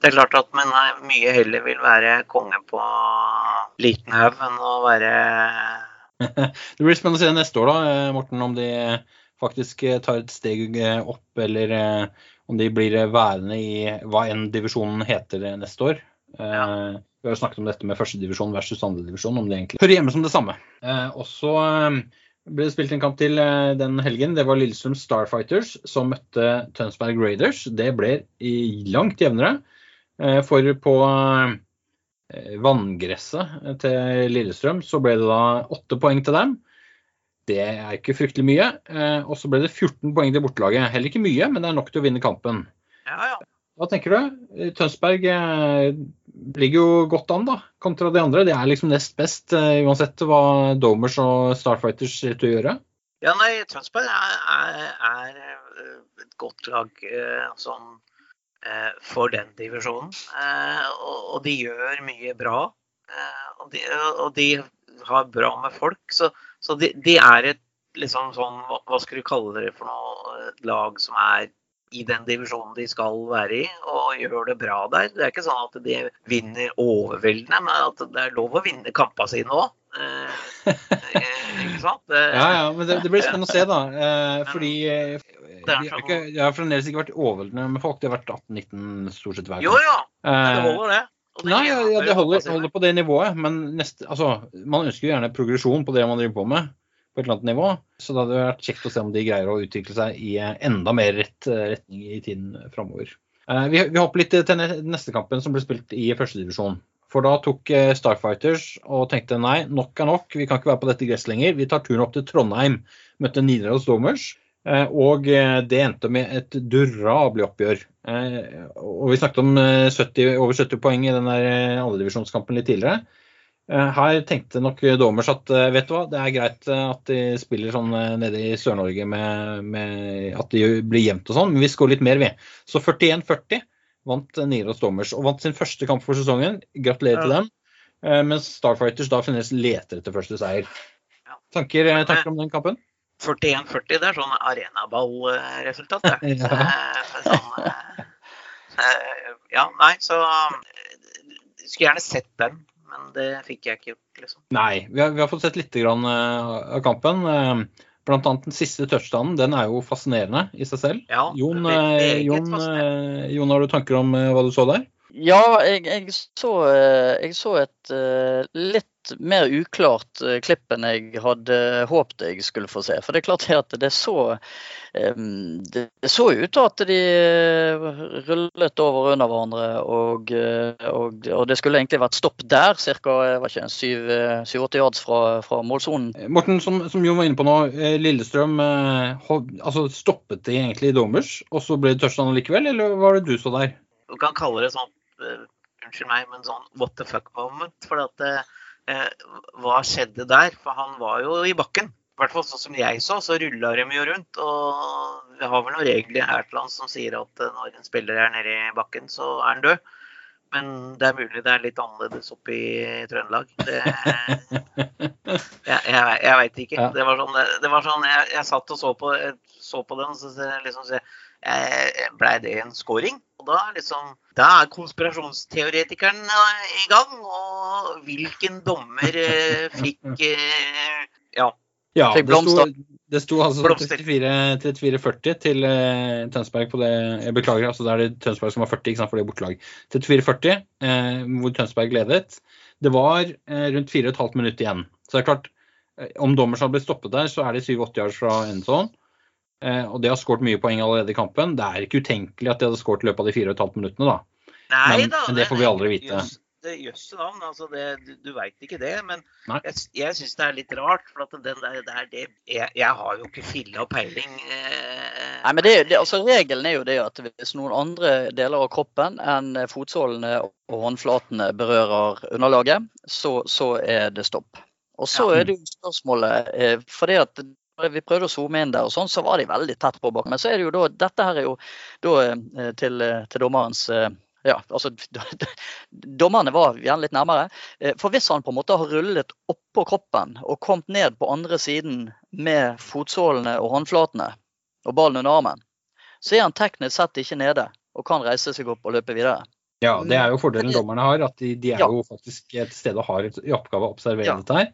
det er klart at man er mye heller vil være konge på liten haug enn å være Det blir spennende å se neste år, da, eh, Morten, om de faktisk eh, tar et steg eh, opp, eller eh, om de blir eh, værende i hva enn divisjonen heter eh, neste år. Ja. Vi har jo snakket om dette med førstedivisjon versus andredivisjon, om det egentlig hører hjemme som det samme. Eh, Og så eh, ble det spilt en kamp til eh, den helgen. Det var Lillestrøm Starfighters som møtte Tønsberg Raiders. Det ble langt jevnere. Eh, For på eh, vanngresset til Lillestrøm så ble det da åtte poeng til dem. Det er ikke fryktelig mye. Eh, Og så ble det 14 poeng til bortelaget. Heller ikke mye, men det er nok til å vinne kampen. Ja, ja. Hva tenker du? Eh, Tønsberg eh, ligger jo godt an, da, kontra de andre. De er liksom nest best, uansett hva Domers og Starfighters ser ut til å gjøre. Ja, nei, Tønsberg er, er, er et godt lag sånn for den divisjonen. Og, og de gjør mye bra. Og, de, og de har bra med folk. Så, så de, de er et liksom sånn hva, skal du kalle det for noe? Lag som er i den divisjonen de skal være i, og gjør det bra der. Det er ikke sånn at de vinner overveldende, men at det er lov å vinne kampene sine òg. Eh, eh, ikke sant? Ja, ja, men det, det blir spennende å se, da. Eh, fordi de har, ikke, de har fremdeles ikke vært overveldende med folk. De har vært 18-19 stort sett hver Jo, jo, ja. det holder, det. Nei, ja, ja, det holder, holder på det nivået, men neste, altså, man ønsker jo gjerne progresjon på det man driver på med, på et eller annet nivå. Så det hadde vært kjekt å se om de greier å utvikle seg i eh, enda mer rett eh, retning i tiden framover. Vi, vi hopper litt til neste kampen som ble spilt i førstedivisjon. For da tok eh, Starfighters og tenkte nei, nok er nok, vi kan ikke være på dette gresset lenger. Vi tar turen opp til Trondheim, møtte Nidaros Domers. Eh, Og eh, det endte med et durabelig oppgjør. Eh, Og vi snakket om eh, 70, over 70 poeng i den der andredivisjonskampen litt tidligere. Her tenkte nok Domers at vet du hva, det er greit at de spiller sånn nede i Sør-Norge med, med at de blir jevnt og sånn, men vi skårer litt mer, vi. Så 41-40 vant Niros Domers og vant sin første kamp for sesongen. Gratulerer til dem. Mens Starfighters da fremdeles leter etter første seier. Ja. Tanker, tanker om den kampen? 41-40, det er sånn arenaballresultat, det. Ja. Eh, Sånn, eh, eh, ja, nei, så Skulle gjerne sett den, men det fikk jeg ikke gjort, liksom. Nei, vi har, vi har fått sett litt grann, av kampen. Eh, Blant annet den siste touchdownen. Den er jo fascinerende i seg selv. Ja, Jon, Jon, Jon, har du tanker om hva du så der? Ja, jeg, jeg, så, jeg så et eh, litt mer uklart eh, klipp enn jeg hadde håpet jeg skulle få se. For det er klart at det så Det det så ut til at de eh, rullet over under hverandre, og, eh, og, og det skulle egentlig vært stopp der, ca. 7-8 yards fra, fra målsonen. Morten, som, som Jon var inne på nå, Lillestrøm hold, altså stoppet de egentlig i dommers, og så ble det touchdown likevel, eller var det du så der? Du kan kalle det sånn Unnskyld meg, men sånn what the fuck moment. For at Hva skjedde der? For han var jo i bakken. I hvert fall sånn som jeg så, så rulla de jo rundt. Og vi har vel noen regler her til lands som sier at eh, når en spiller er nede i bakken, så er han død. Men det er mulig det er litt annerledes oppe i Trøndelag. Det, jeg jeg, jeg veit ikke. Det var sånn, det var sånn jeg, jeg satt og så på, så på den, og så liksom så jeg, Blei det en scoring? Og da er liksom Da er konspirasjonsteoretikeren eh, i gang. Og hvilken dommer eh, fikk eh, Ja. Ja, Fikk det sto, blomster. det sto altså 34 34-40 til eh, Tønsberg på det Jeg beklager, altså det er det Tønsberg som har 40, ikke sant, for det er bortelag. 34-40, eh, hvor Tønsberg ledet. Det var eh, rundt 4,5 minutter igjen. Så det er klart, om om som hadde blitt stoppet der, så er det 7-8 yards fra en Eh, og det har skåret mye poeng allerede i kampen. Det er ikke utenkelig at de hadde skåret i løpet av de 4,5 minuttene, da. Nei Men- da. men det får vi aldri vite. Jøss, jøsse navn. Altså det, du du veit ikke det. Men Nei. jeg, jeg syns det er litt rart. For at den der, det er det jeg, jeg har jo ikke filla peiling. Eh, Nei, men det, er jo- det, altså Regelen er jo det at hvis noen andre deler av kroppen enn fotsålene og håndflatene berører underlaget, så, så er det stopp. Og så Ja. er det jo spørsmålet eh, det at vi prøvde å zoome inn der, og sånn, så var de veldig tett på bak. Men så er det jo da, dette her er jo da eh, til, eh, til dommerens eh, ja, altså Dommerne var gjerne litt nærmere. For hvis han på en måte har rullet oppå kroppen og kommet ned på andre siden med fotsålene og håndflatene og ballen under armen, så er han teknisk sett ikke nede og kan reise seg opp og løpe videre. Ja, det er jo fordelen dommerne har, at de, de er Ja. jo faktisk et sted og har i oppgave å observere Ja. dette her.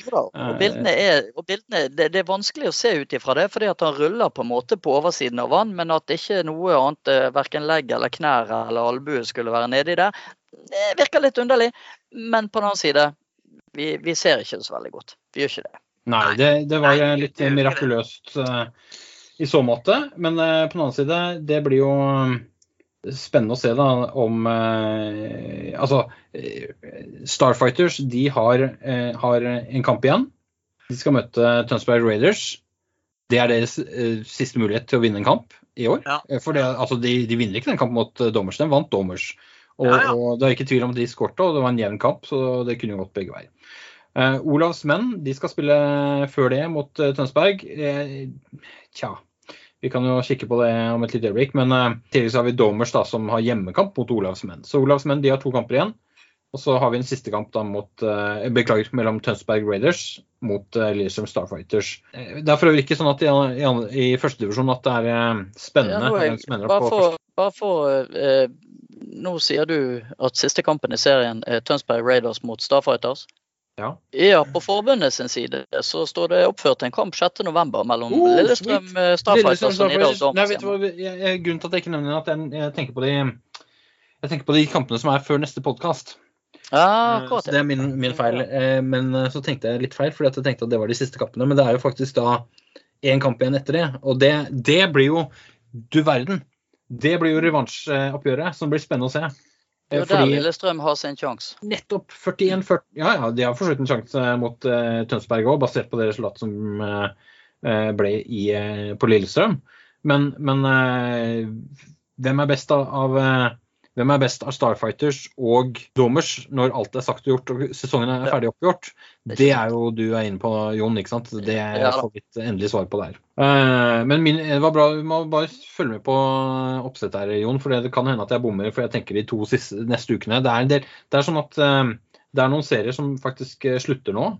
Jo da, og bildene er, og bildene, det, det er vanskelig å se ut ifra det, fordi at han ruller på en måte på oversiden av vann, men at ikke noe annet, eh, verken legg eller knær eller albue skulle være nedi der, det virker litt underlig. Men på den annen side, vi, vi ser ikke det så veldig godt. Vi gjør ikke det. Nei, det, det var Nei, eh, litt det det. mirakuløst eh, i så måte. Men eh, på den annen side, det blir jo eh, spennende å se da om eh, Altså, eh, Starfighters de har, eh, har en kamp igjen. De skal møte Tønsberg Raiders. Det er deres eh, siste mulighet til å vinne en kamp i år. Ja. Eh, For det, altså, de, de vinner ikke den kampen mot eh, Dommers, den vant Dommers. Og, Ja, ja. og det er ikke tvil om at de skårte, og det var en jevn kamp, så det kunne gått begge veier. Eh, Olavs menn de skal spille før det mot Tønsberg. Tja, vi kan jo kikke på det om et lite øyeblikk. Men uh, tidligere så har vi Domers da, som har hjemmekamp mot Olavs menn. Så Olavs menn de har to kamper igjen. Og så har vi en siste kamp da mot, uh, beklager, mellom Tønsberg Raiders mot uh, Lillestrøm Starfighters. Eh, det er for øvrig ikke sånn at i, i, i førstedivisjon at det er eh, spennende. Ja, er- opp Bare for, bare for eh, Nå sier du at siste kampen i serien er Tønsberg Raiders mot Starfighters. Ja. Ja, på forbundet sin side så står det oppført en kamp 6.11. mellom Oh, Lillestrøm eh, Starfighters og jeg, Grunnen til at jeg ikke nevner er at jeg, jeg, tenker på de, jeg tenker på de kampene som er før neste podkast. Ja, Eh, Så det er min, min feil. Eh, Men så tenkte jeg litt feil, fordi at jeg tenkte at det var de siste kampene. Men det er jo faktisk da én kamp igjen etter det. Og det, det blir jo Du verden. Det blir jo revansjoppgjøret som blir spennende å se. Det jo der Lillestrøm har sin sjanse. nettopp 41-40 Ja, ja, de har for så vidt en sjanse mot uh, Tønsberg òg, basert på det resultatet som eh, eh, ble i, uh, på Lillestrøm. Men, men hvem er best av, av hvem er best av Starfighters og Domers når alt er sagt og gjort og sesongen er ferdig oppgjort? Det er jo du er inne på, Jon. ikke sant? Det er får vi endelig svar på der. Eh, men min, det var bra, vi må bare følge med på oppsettet her, Jon. For det kan hende at jeg bommer, for jeg tenker de to siste, neste ukene. Det er, en del, det er sånn at eh, det er noen serier som faktisk eh, slutter nå.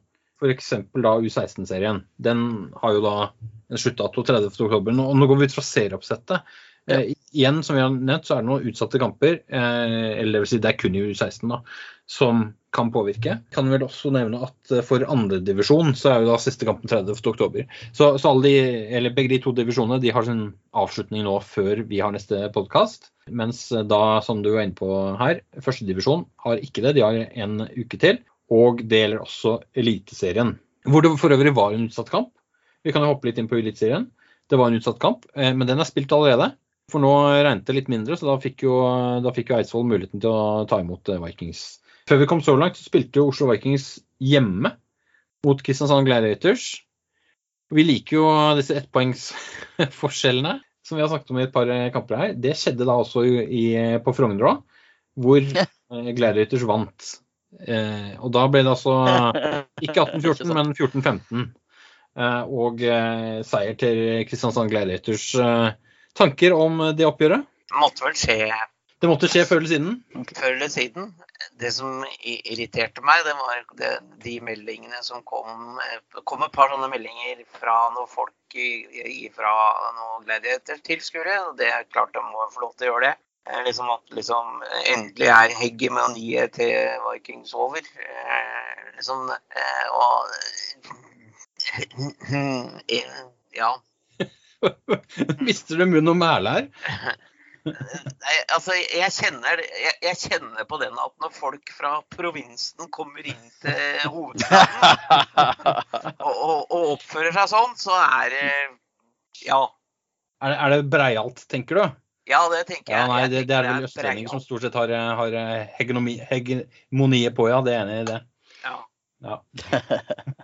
F.eks. da U16-serien. Den har jo da en sluttdato 30.10. Og nå går vi ut fra serieoppsettet. Eh, igjen, som vi har nevnt, så er det noen utsatte kamper, eh, eller si det er kun i U16, da, som kan påvirke. Kan vel også nevne at eh, for andredivisjon så er jo da siste kampen 30.10. Så, så alle de, eller begge de to divisjonene de har sin avslutning nå før vi har neste podkast. Mens eh, da, som du er inne på her, førstedivisjon har ikke det. De har en uke til. Og det gjelder også Eliteserien. Hvor det for øvrig var en utsatt kamp. Vi kan jo hoppe litt inn på Eliteserien. Det var en utsatt kamp, eh, men den er spilt allerede. For nå regnet det litt mindre, så da fikk jo, da fikk jo Eidsvoll muligheten til å ta imot eh, Vikings. Før vi kom så langt, så spilte jo Oslo Vikings hjemme mot Kristiansand Gladiators. Vi liker jo disse ettpoengsforskjellene som vi har snakket om i et par eh, kamper her. Det skjedde da også i, på Frogner òg, hvor eh, Gladiators vant. Og da ble det altså ikke 18-14, men 14-15. eh, og seier til Kristiansand Gladiators. Eh, tanker om det oppgjøret? Det Måtte vel skje Det måtte skje før eller siden? før eller siden. Det som irriterte meg, det var det, de meldingene som kom Det kom et par sånne meldinger fra noen folk i- noen fra noen gladiatortilskuere. Og det er klart de må få lov til å gjøre det. Eh, Liksom at liksom endelig er hegemoniet til Vikings over. Eh, Liksom, eh, og eh, Ja. Mister du munn og mæle her? Nei, altså, jeg kjenner, jeg, jeg kjenner på den at når folk fra provinsen kommer inn til hovedstaden og, og, og oppfører seg sånn, så er det Ja. Er, er det breialt, tenker du? Ja, det tenker jeg. Ja, nei, det, det er vel østlendinger som stort sett har, har hegemoniet på, ja. Det er enig i det. Ja.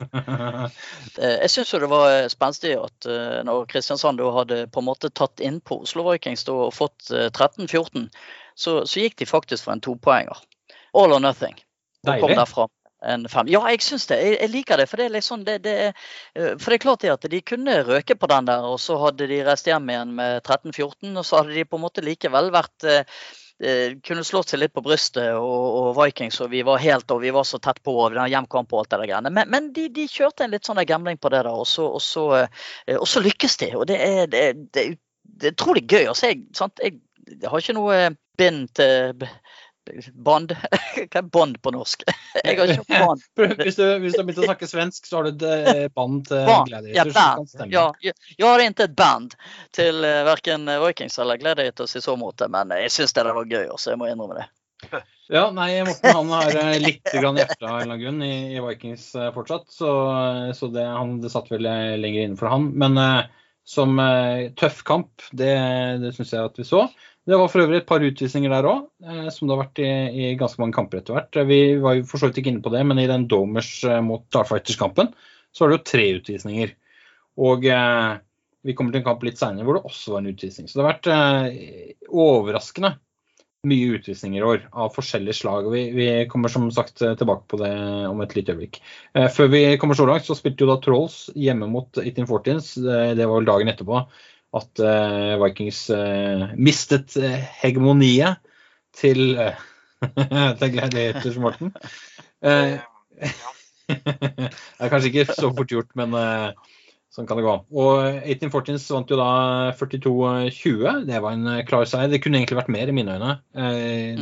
Eh, Jeg syns jo det var eh, spenstig at eh, når Kristiansand da hadde på en måte tatt inn på Oslo Vikings og fått eh, 13-14, så, så gikk de faktisk for en topoenger. All or nothing. Og kom Deilig. derfra en fem. Ja, jeg syns det. Jeg, jeg liker det. For det er liksom det, det er, For det er klart det at de kunne røke på den der, og så hadde de reist hjem igjen med 13-14, og så hadde de på en måte likevel vært eh, kunne slått seg litt på brystet og, og Vikings, og vi var helt og vi var så tett på og den hjemkamp og alt det der greiene. Men, men de, de kjørte en litt sånn gambling på det da, og så, og så, eh, og så lykkes de. Og det er, utrolig gøy. Altså, jeg, sant? Jeg, jeg har ikke noe eh, bind til b- Hva er bånd på norsk? Jeg har ikke noe Hvis du, hvis du har begynt å snakke svensk, så har du et band til. Gladiators. Ja. Ja, jeg, har ikke et band til uh, varken Vikings eller Gladiators i så måte, men jeg syns det var gøy, så jeg må innrømme det. Ja, nei, Morten han har eh, litt grann hjerte av en grunn i, i Vikings eh, fortsatt, så, så det, han, det satt vel eh, lenger inne for han. Men eh, som eh, tøff kamp, det, det syns jeg at vi så. Det var for øvrig et par utvisninger der òg, eh, som det har vært i, i ganske mange kamper etter hvert. Eh, Vi var jo for så vidt ikke inne på det, men i den Domers eh, mot Darfighters-kampen så var det jo tre utvisninger. Og eh, vi kommer til en kamp litt seinere hvor det også var en utvisning. Så det har vært eh, overraskende mye utvisninger i år av forskjellige slag. Vi, vi kommer som sagt tilbake på det om et lite øyeblikk. Eh, før vi kommer så langt, så spilte jo da Trolls hjemme mot 1814s. Det, det var vel dagen etterpå at eh, Vikings eh, mistet eh, hegemoniet til, uh, til Gladiators, Morten. Uh, det er kanskje ikke så fort gjort, men sånn kan det gå. Og 1814s vant jo da 42-20. Det var en klar seier. Det kunne egentlig vært mer i mine øyne.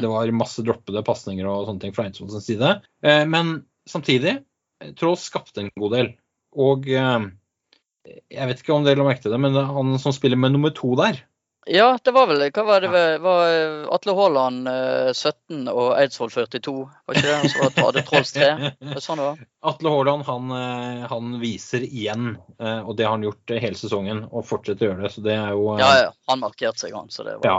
Det var masse droppede pasninger og sånne ting fra Eidsvolls side. Men samtidig, Trolls skapte en god del. Og jeg vet ikke om dere la merke til det, men han som spiller med nummer to der, Ja, det var vel Hva var det? Var eh, Atle Haaland eh, 17 og Eidsvoll 42? Var ikke det? Så hadde Trolls 3? Det er sånn det var. Atle Haaland han, eh, han viser igjen, eh, og det har han gjort eh, hele sesongen, og fortsetter å gjøre det. Så det er jo eh, Ja, ja. Han markerte seg, han. Så det var Ja.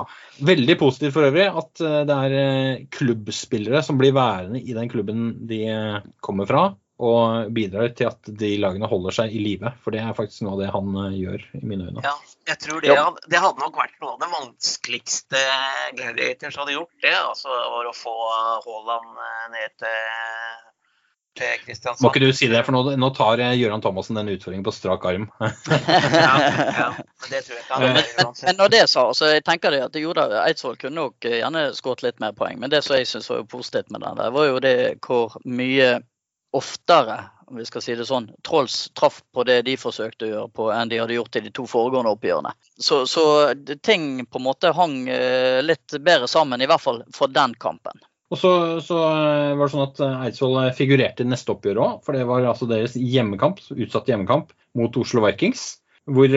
Veldig positivt for øvrig at eh, det er eh, klubbspillere som blir værende i den klubben de eh, kommer fra, og bidrar til at de lagene holder seg i live. For det er faktisk noe av det han eh, gjør, i mine øyne. Ja, jeg tror det, hadde- det hadde nok vært noe av det vanskeligste Gladiators hadde gjort. det, altså var Å få Haaland eh, ned til, Kristiansand. Må ikke du si det, for nå, nå tar eh, Gøran Thomassen den utfordringen på strak arm. Ja, ja, men det tror jeg ikke. Men når det er sagt, så jeg tenker det at jo da, Eidsvoll kunne nok eh, gjerne skåret litt mer poeng. Men det som jeg syns var positivt med den, der, var jo det hvor mye oftere, om vi skal si det sånn, Trolls traff på det de forsøkte å gjøre på, enn de hadde gjort i de to foregående oppgjørene. Så, så ting på en måte hang eh, litt bedre sammen, i hvert fall for den kampen. Og så, så eh, var det sånn at eh, Eidsvoll figurerte i neste oppgjør òg, for det var altså deres hjemmekamp, utsatt hjemmekamp mot Oslo Vikings. Hvor,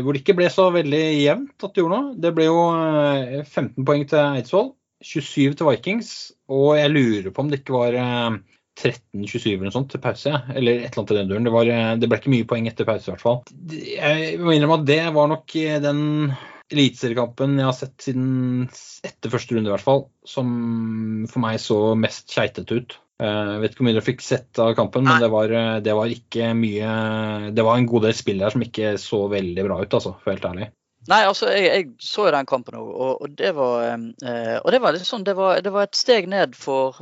hvor det ikke ble så veldig jevnt at det gjorde noe. Det ble jo eh, 15 poeng til Eidsvoll, 27 til Vikings, og jeg lurer på om det ikke var 13-27 eller noe sånt til pause, eller et eller annet i den duren. Det, var, eh, det ble ikke mye poeng etter pause, i hvert fall. Jeg må innrømme at det var nok eh, den eliteseriekampen jeg har sett siden etter første runde, i hvert fall, som for meg så mest keitete ut. Eh, Jeg vet ikke hvor mye dere fikk sett av kampen, men det var, det var ikke mye Det var en god del spill der som ikke så veldig bra ut, altså, for helt ærlig. Nei, altså, jeg, jeg så jo den kampen òg, og, og det var eh, Og det var litt sånn, det var, det var et steg ned for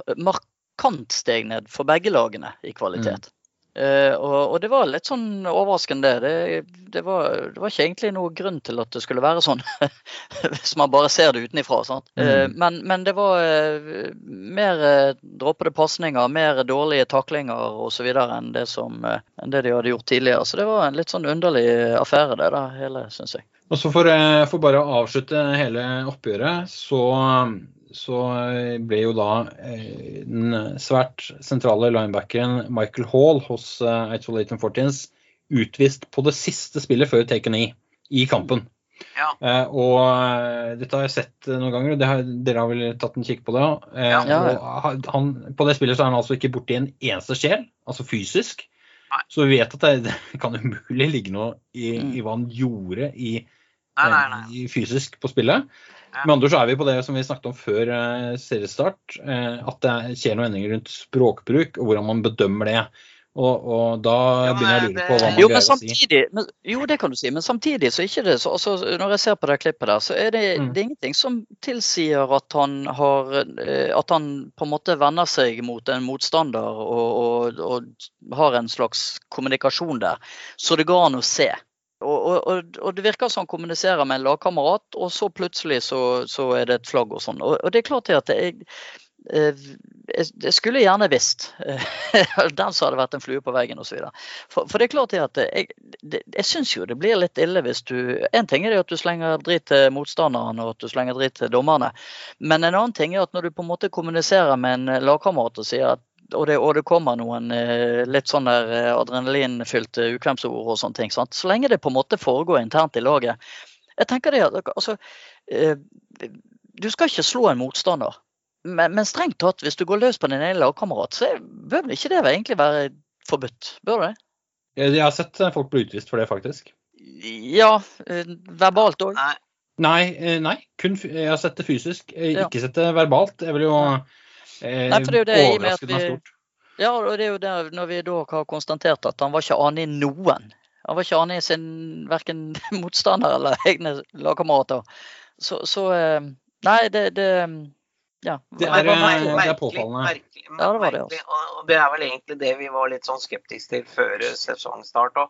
Markant ned for begge lagene i kvalitet. Eh, og, og det var litt sånn overraskende. Det, det, var, det var ikke egentlig noe grunn til at det skulle være sånn, hvis man bare ser det utenifra. sant? Mm. men, men det var uh, mer droppede pasninger, mer dårlige taklinger osv. enn, det som, enn det de hadde gjort tidligere. Så det var en litt sånn underlig affære, det da, hele, syns jeg. Og så for, for bare å avslutte hele oppgjøret, så, så ble jo da eh, den svært sentrale linebackeren Michael Hall hos eh, Eidsvoll 1814s utvist på det siste spillet før take a knee i kampen. Ja. Eh, og eh, dette har jeg sett noen ganger, og det har, dere har vel tatt en kikk på det òg. Eh, Ja. Ja, han, på det spillet så er han altså ikke borti en eneste sjel, altså fysisk. Nei. Så vi vet at det, det kan umulig ligge noe i, Mm. i hva han gjorde i Nei, nei, nei. eh, fysisk på spillet. Med andre så er vi på det som vi snakket om før eh, seriestart, eh, at det skjer noen endringer rundt språkbruk og hvordan man bedømmer det. Og, og da Ja, men begynner jeg å lure på hva man Jo, men samtidig, å si. men, jo, det kan du si, men samtidig så er ikke det så altså, Når jeg ser på det klippet der, så er det, Mm. det er ingenting som tilsier at han har eh, At han på en måte vender seg mot en motstander og, og, og har en slags kommunikasjon der. Så det går an å se. Og, og, og, det virker som han kommuniserer med en lagkamerat, og så plutselig så, så er det et flagg og sånn. Og, og det er klart at eh, jeg, jeg skulle gjerne visst. Den som hadde vært en flue på veggen osv. For, for det er klart at jeg, det, jeg syns jo det blir litt ille hvis du En ting er det at du slenger dritt til motstanderen og at du slenger dritt til dommerne. Men en annen ting er at når du på en måte kommuniserer med en lagkamerat og sier at og det, og det kommer noen eh, litt sånn der eh, adrenalinfylte ukvemsord og sånne ting. Sant? Så lenge det på en måte foregår internt i laget. Jeg tenker det at altså, eh, Du skal ikke slå en motstander. Men, men strengt tatt, hvis du går løs på din egen lagkamerat, så bør vel ikke det egentlig være forbudt? Bør det? Jeg har sett eh, folk bli utvist for det, faktisk. Ja, eh, verbalt òg. Nei. Nei, kun jeg har sett det fysisk. Ikke Ja. Sett det verbalt. Jeg vil jo eh, Nei, for det er jo det i og med at vi- Ja, og det er jo der når vi da har konstatert at han var ikke anig i noen. Han var ikke anig i sin verken motstander eller egne lagkamerater. Så, så eh, Nei, det, det Ja. Det Det er, var merkelig, det er merkelig, påfallende. merkelig, Ja, det var det, merkelig. Og og det er vel egentlig det vi var litt sånn skeptiske til før sesongstart òg.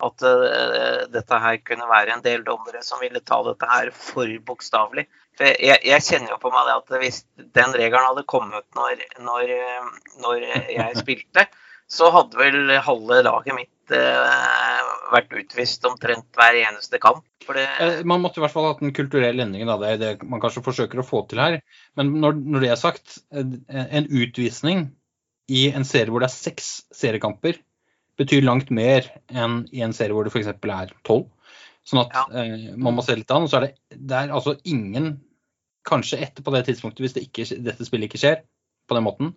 At uh, dette her kunne være en del dommere som ville ta dette her for bokstavelig. Jeg, jeg kjenner jo på meg at hvis den regelen hadde kommet når, når, eh, når jeg spilte, så hadde vel halve laget mitt uh, vært utvist omtrent hver eneste kamp. Det, Man måtte i hvert fall ha hatt en kulturell endring. Da. Det det man kanskje forsøker å få til her. Men når, når det er sagt, en utvisning i en serie hvor det er seks seriekamper, betyr langt mer enn i en serie hvor det f.eks. er tolv. Sånn at Ja. eh, man må se litt an. Og så er det, det er altså ingen Kanskje etter på det tidspunktet, hvis det ikke, dette spillet ikke skjer på den måten,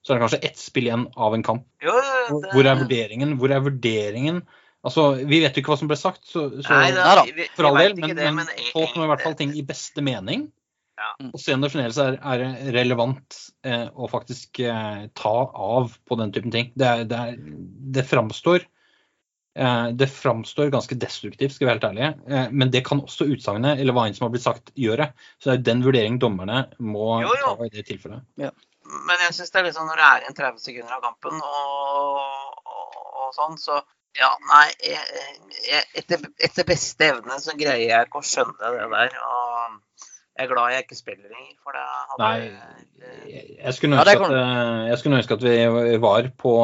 så er det kanskje ett spill igjen av en kamp. jo, det, Hvor er vurderingen? Hvor er vurderingen? Altså, Vi vet jo ikke hva som ble sagt, så, så Nei, Neida, vi, vi, for all del, men, men men folk må i hvert fall ting i beste mening. Ja. Mm. Og se om det fremdeles er, er relevant eh, å faktisk eh, ta av på den typen ting. Det, er, det, er, det framstår eh, det framstår ganske destruktivt, skal vi være helt ærlige. Eh, men det kan også utsagnet eller hva enn som har blitt sagt, gjøre. Så det er den vurderingen dommerne må Jo, jo. ta i det tilfellet. Men jeg syns det er litt sånn når det er igjen 30 sekunder av kampen og, og, og sånn, så ja, nei jeg, jeg, etter, etter beste evne så greier jeg ikke å skjønne det der. Og jeg er glad jeg ikke spiller lenger, for det hadde Nei, jeg, jeg, skulle Ja, ønske kan- at, eh, jeg skulle ønske at vi var på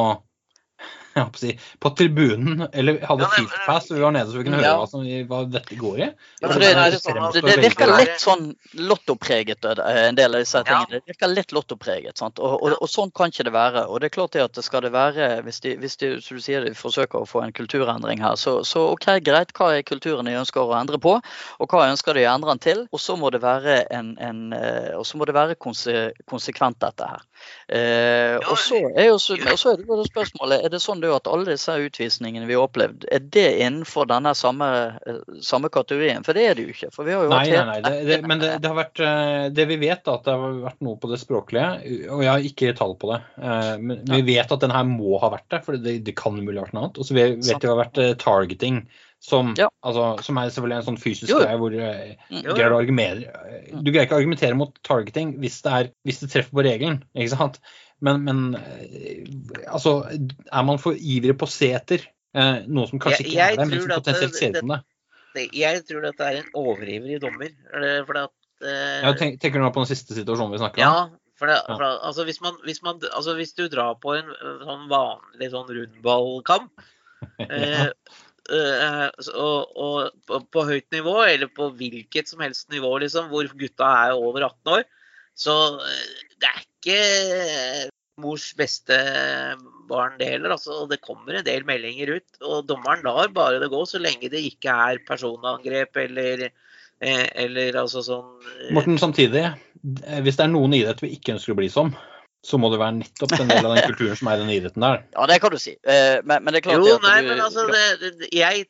si, på tribunen, eller hadde Ja, det- field pass, så vi var nede så vi kunne høre Ja. hva, som, hva dette går i. Ja, det det, det, sånn det, virker litt sånn lottopreget, eh, en del av disse Ja. tingene. Det virker litt lottopreget. sant? Og, og, og sånn kan ikke det være. Og det er klart det at det skal det være, hvis de, hvis de som du sier, de forsøker å få en kulturendring her, så, så OK, greit, hva er kulturen de ønsker å endre på, og hva ønsker de å endre den til? Og så må det være en, en eh, og så må det være konse, konsekvent, dette her. Eh, og så er jo så, og så er det spørsmålet, er det sånn da at alle disse utvisningene vi har opplevd, er det innenfor denne samme, eh, samme kategorien? For det er det jo ikke. Nei, nei, nei. Det, det, men det, det har vært eh, Det vi vet, da, at det har vært noe på det språklige, og jeg har ikke tall på det. eh, Men vi vet at den her må ha vært det, for det, det kan mulig ha vært noe annet. Og så vet vet vi at det har vært targeting, Som, Ja. altså, som er selvfølgelig en sånn fysisk Jo, greie hvor eh, Mm. du greier argumentere Du greier ikke å argumentere mot targeting hvis det, er, hvis det treffer på regelen, ikke sant? Men, men uh, altså Er man for ivrig på å se etter eh, noe som kanskje Jeg- ikke er det, men som potensielt det- ser ut det- det? Jeg tror dette er en overivrig dommer. eh, For at, eh, Ja, tenk, tenker du nå på den siste situasjonen vi snakker om? Ja, for, det, for altså, hvis, man, hvis, man, altså hvis du drar på en eh, sånn vanlig sånn rundballkamp ja. eh, og, og på, høyt nivå, eller på hvilket som helst nivå, liksom, hvor gutta er over 18 år, så eh, det er ikke mors beste barn det heller. Altså, det kommer en del meldinger ut, og dommeren lar bare det gå så lenge det ikke er personangrep eller, eh, eller altså sånn eh, Morten, samtidig, eh, hvis det er noen idrett vi ikke ønsker å bli som, så må det være nettopp en del av den kulturen som er i den idretten der. Ja, det kan du si. Eh, Men, men det er klart Jo, det at nei, du, men altså det, det, jeg,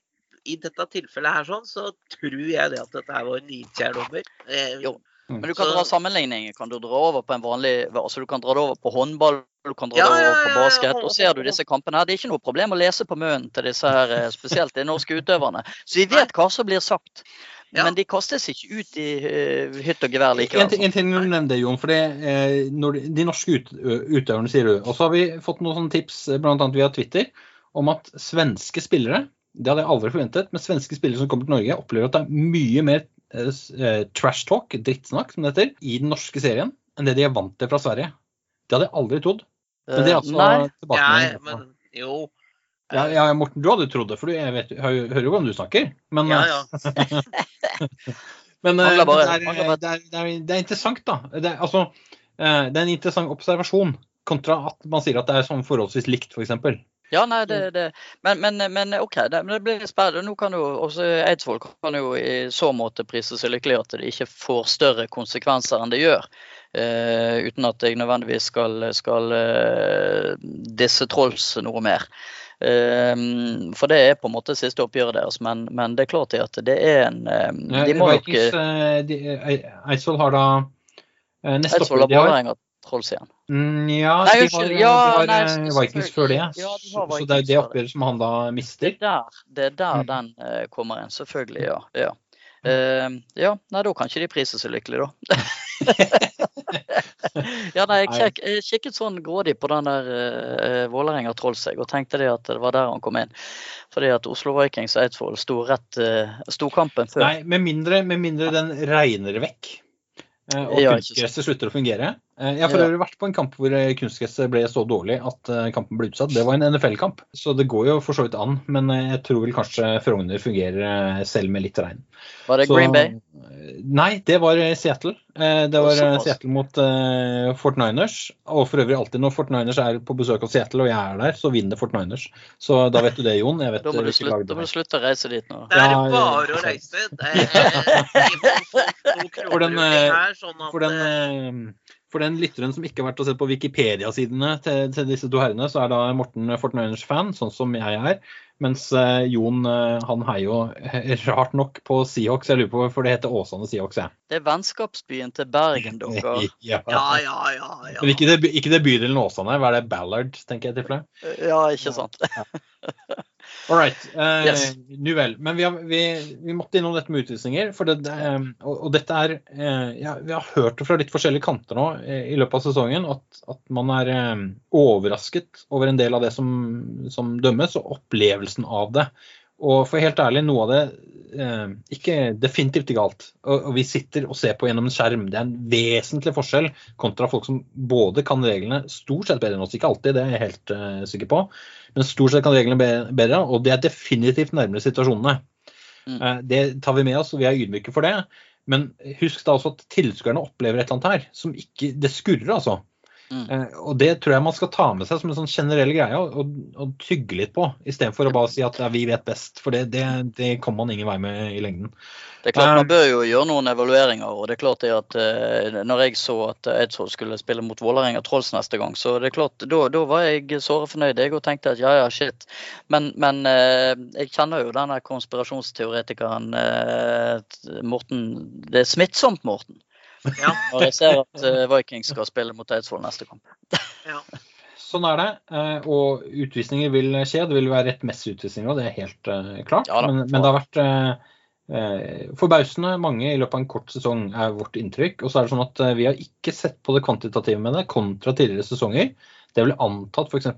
I dette tilfellet her sånn, så tror jeg det at dette her var en nidkjær dommer. Eh, Jo. Men du kan Så- dra sammenligninger. Kan du dra over på en vanlig altså Du kan dra det over på håndball, du kan dra Ja, det over på basket. Og ser du disse kampene her, det er ikke noe problem å lese på munnen til disse her, eh, spesielt de norske utøverne. Så vi vet hva som blir sagt. Ja. Men de kastes ikke ut i uh, hytt og gevær likevel. En, en ting du nevnte, Jon, for det, eh, de, de norske ut, utøverne, sier du. Og så har vi fått noen tips, bl.a. blant annet via Twitter, om at svenske spillere det hadde jeg aldri forventet, men svenske spillere som kommer til Norge, opplever at det er mye mer eh, eh, trash talk, drittsnakk, som det heter, i den norske serien enn det de er vant til fra Sverige. Det hadde jeg aldri trodd. Men det er Eh, altså Nei, Nei, ja, men jo. Ja, ja, Morten, du hadde trodd det, for jeg vet, jeg hører jo hvordan du snakker. Men, Ja, eh, ja. Men eh, bare- det, er, det, er, det, er, det er interessant, da. Det er, altså, eh, det er en interessant observasjon kontra at man sier at det er sånn forholdsvis likt, f.eks. Ja, nei, det, det. Men, men, men OK, det, men det blir spennende. Nå kan jo også Eidsvoll kan jo i så måte prise seg lykkelig at det ikke får større konsekvenser enn det gjør. Uh, uten at jeg nødvendigvis skal, skal uh, disse Trolls noe mer. Eh, for det er på en måte siste oppgjøret deres, men, men det er klart at det er en eh, De må nok Vikings, eh, eh, Eidsvoll har da neste oppgjør de har Trolls igjen. Mm, ja, Nei, de har, de har nei. Vikings før det. Ja, de har så, det er det oppgjøret som han da Det mister. er der, det er der Mm. den kommer inn. Selvfølgelig, ja. Ja, Eh, ja nei, da kan ikke de prise seg lykkelig, da. ja, nei, jeg, kjek, jeg kikket sånn grådig på den der uh, Vålerenga Trollseg og tenkte det at det var der han kom inn. Fordi at Oslo Vikings og Eidsvoll sto rett uh, sto kampen før. Nei, med mindre, med mindre den regner vekk. uh, Og Ja, kunstgresset slutter å fungere. Eh, Jeg har for øvrig vært på en kamp hvor eh, kunstgresset ble så dårlig at eh, kampen ble utsatt. Det var en NFL-kamp, så det går jo for så vidt an. Men jeg tror vel kanskje Frogner fungerer selv med litt regn. Var det Så- Green Bay? Nei, det var Seattle. Eh, Det var Såpass. Seattle mot uh, Fort Niners. Og for øvrig alltid når Fort Niners er på besøk hos Seattle og jeg er der, så vinner Fort Niners. Så da vet du det, Jon. Jeg vet Da må, du slutte, lag da må er. du slutte å reise dit nå. Det er bare ja, å reise. Det er, folk noen For den, sånn For den, for den lytteren som ikke har vært og sett på Wikipedia-sidene til, til disse to herrene, så er da Morten Fort Niners-fan, sånn som jeg er. Mens eh, Jon eh, han heier jo rart nok på Seahawks. Jeg lurer på hvorfor det heter Åsane Seahawks, jeg. Det er vennskapsbyen til Bergen, dere. Ja. Ja, ja, ja. ja. Men ikke det, ikke det bydelen Åsane. Hva er det? Ballard, tenker jeg til flere? Ja, ikke sant. All right. Eh, Yes. Nu vel. Men vi, har, vi, vi måtte innom dette med utvisninger. For det, eh, og, og dette er eh, ja, Vi har hørt det fra litt forskjellige kanter nå eh, i løpet av sesongen at, at man er eh, overrasket over en del av det som, som dømmes, og opplevelsen av det. Og for helt ærlig, noe av det eh, ikke definitivt ikke alt. Og, og vi sitter og ser på gjennom en skjerm. Det er en vesentlig forskjell kontra folk som både kan reglene stort sett bedre enn oss. Ikke alltid, det er jeg helt eh, sikker på. Men stort sett kan reglene bedre, og det er definitivt nærmere situasjonene. Mm. Eh, Det tar vi med oss, og vi er ydmyke for det. Men husk da også at tilskuerne opplever et eller annet her som ikke Det skurrer, altså. Mm. Eh, Og det tror jeg man skal ta med seg som en sånn generell greie og, og, og tygge litt på, istedenfor å bare si at ja, vi vet best. For det, det, det kommer man ingen vei med i lengden. Det er klart Eh, Man bør jo gjøre noen evalueringer. og det er klart det at eh, når jeg så at Eidsvoll skulle spille mot Vålerenga Trolls neste gang, så det er klart, da, da var jeg såre fornøyd jeg og tenkte at ja, ja, shit. Men, men eh, jeg kjenner jo denne konspirasjonsteoretikeren Morten. Det er smittsomt, Morten. Ja. Og jeg ser at eh, Vikings skal spille mot Eidsvoll neste kamp. Ja. sånn er det. Eh, Og utvisninger vil skje. Det vil være rett mest utvisninger òg, det er helt eh, klart. Ja men, men det har vært eh, forbausende mange i løpet av en kort sesong, er vårt inntrykk. Og så er det sånn at vi har ikke sett på det kvantitative med det kontra tidligere sesonger. Det er vel antatt f.eks.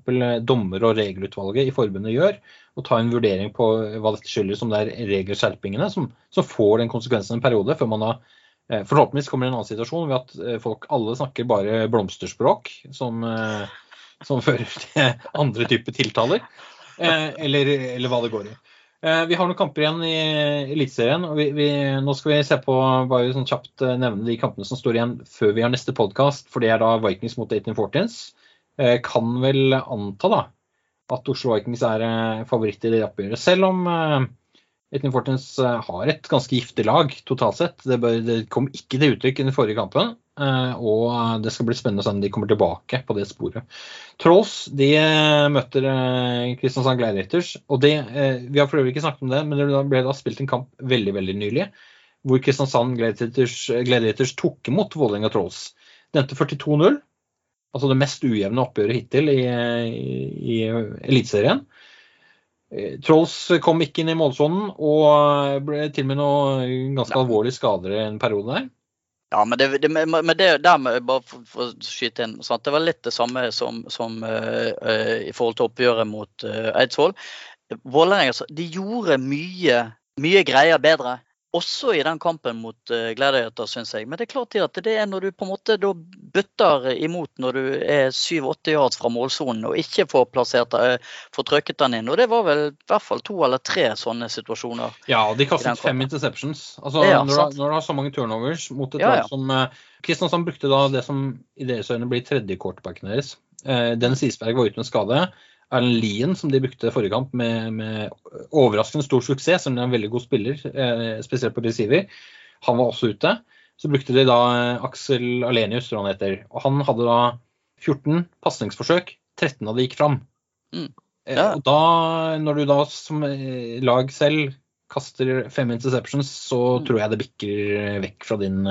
dommer- og regelutvalget i forbundet gjør, å ta en vurdering på hva dette skyldes, om det er regelskjerpingene som, som får den konsekvensen en periode, før man eh, forhåpentligvis kommer det en annen situasjon ved at eh, folk alle snakker bare blomsterspråk, som, eh, som fører til andre typer tiltaler, eh, eller, eller hva det går i. Eh, Vi har noen kamper igjen i Eliteserien. og Nå skal vi se på bare sånn kjapt eh, nevne de kampene som står igjen før vi har neste podkast. For det er da Vikings mot 1814s. Eh, Kan vel anta da at Oslo Vikings er eh, favoritt i det oppgjøret. Selv om eh, 1814s eh, har et ganske giftig lag totalt sett. Det, bør, det kom ikke til uttrykk i den forrige kampen. eh, Og det skal bli spennende å se om de kommer tilbake på det sporet. Trolls de eh, møter Kristiansand Gladiators. og det, Vi har for øvrig ikke snakket om det, men det ble da spilt en kamp veldig veldig nylig. Hvor Kristiansand Gladiators, Gladiators tok imot Vålerenga Trolls. Det endte 42-0. Altså det mest ujevne oppgjøret hittil i, i Eliteserien. Eh, Trolls kom ikke inn i målsonen og ble til og med noe ganske alvorlige skader i en periode der. Ja, men det, det, men men det der med, bare for, for å skyte inn, sant? det var litt det samme som, som uh, uh, i forhold til oppgjøret mot uh, Eidsvoll. Vålerenga altså, gjorde mye, mye greier bedre. Også i den kampen mot uh, Gladiator, syns jeg. Men det er klart at det er når du på en måte da butter imot når du er 7-8 yards fra målsonen og ikke får plassert uh, får trøkket den inn. Og det var vel i hvert fall to eller tre sånne situasjoner. Ja, de kastet fem interceptions. Altså, Ja, når, du, når du har så mange turnovers mot et Ja, ja. som uh, Kristiansand brukte da det som i deres øyne blir tredje quarterbacken deres. Uh, Dennis Isberg var ute med skade. Erlend Lien, som de brukte forrige kamp med, med overraskende stor suksess, som er en veldig god spiller, eh, spesielt på receiver, han var også ute. Så brukte de da eh, Aksel Alenius, tror han heter. Og han hadde da 14 pasningsforsøk. 13 av de gikk fram. Mm. Eh, Ja. Og da, når du da som lag selv kaster fem interceptions, så Mm. tror jeg det bikker vekk fra din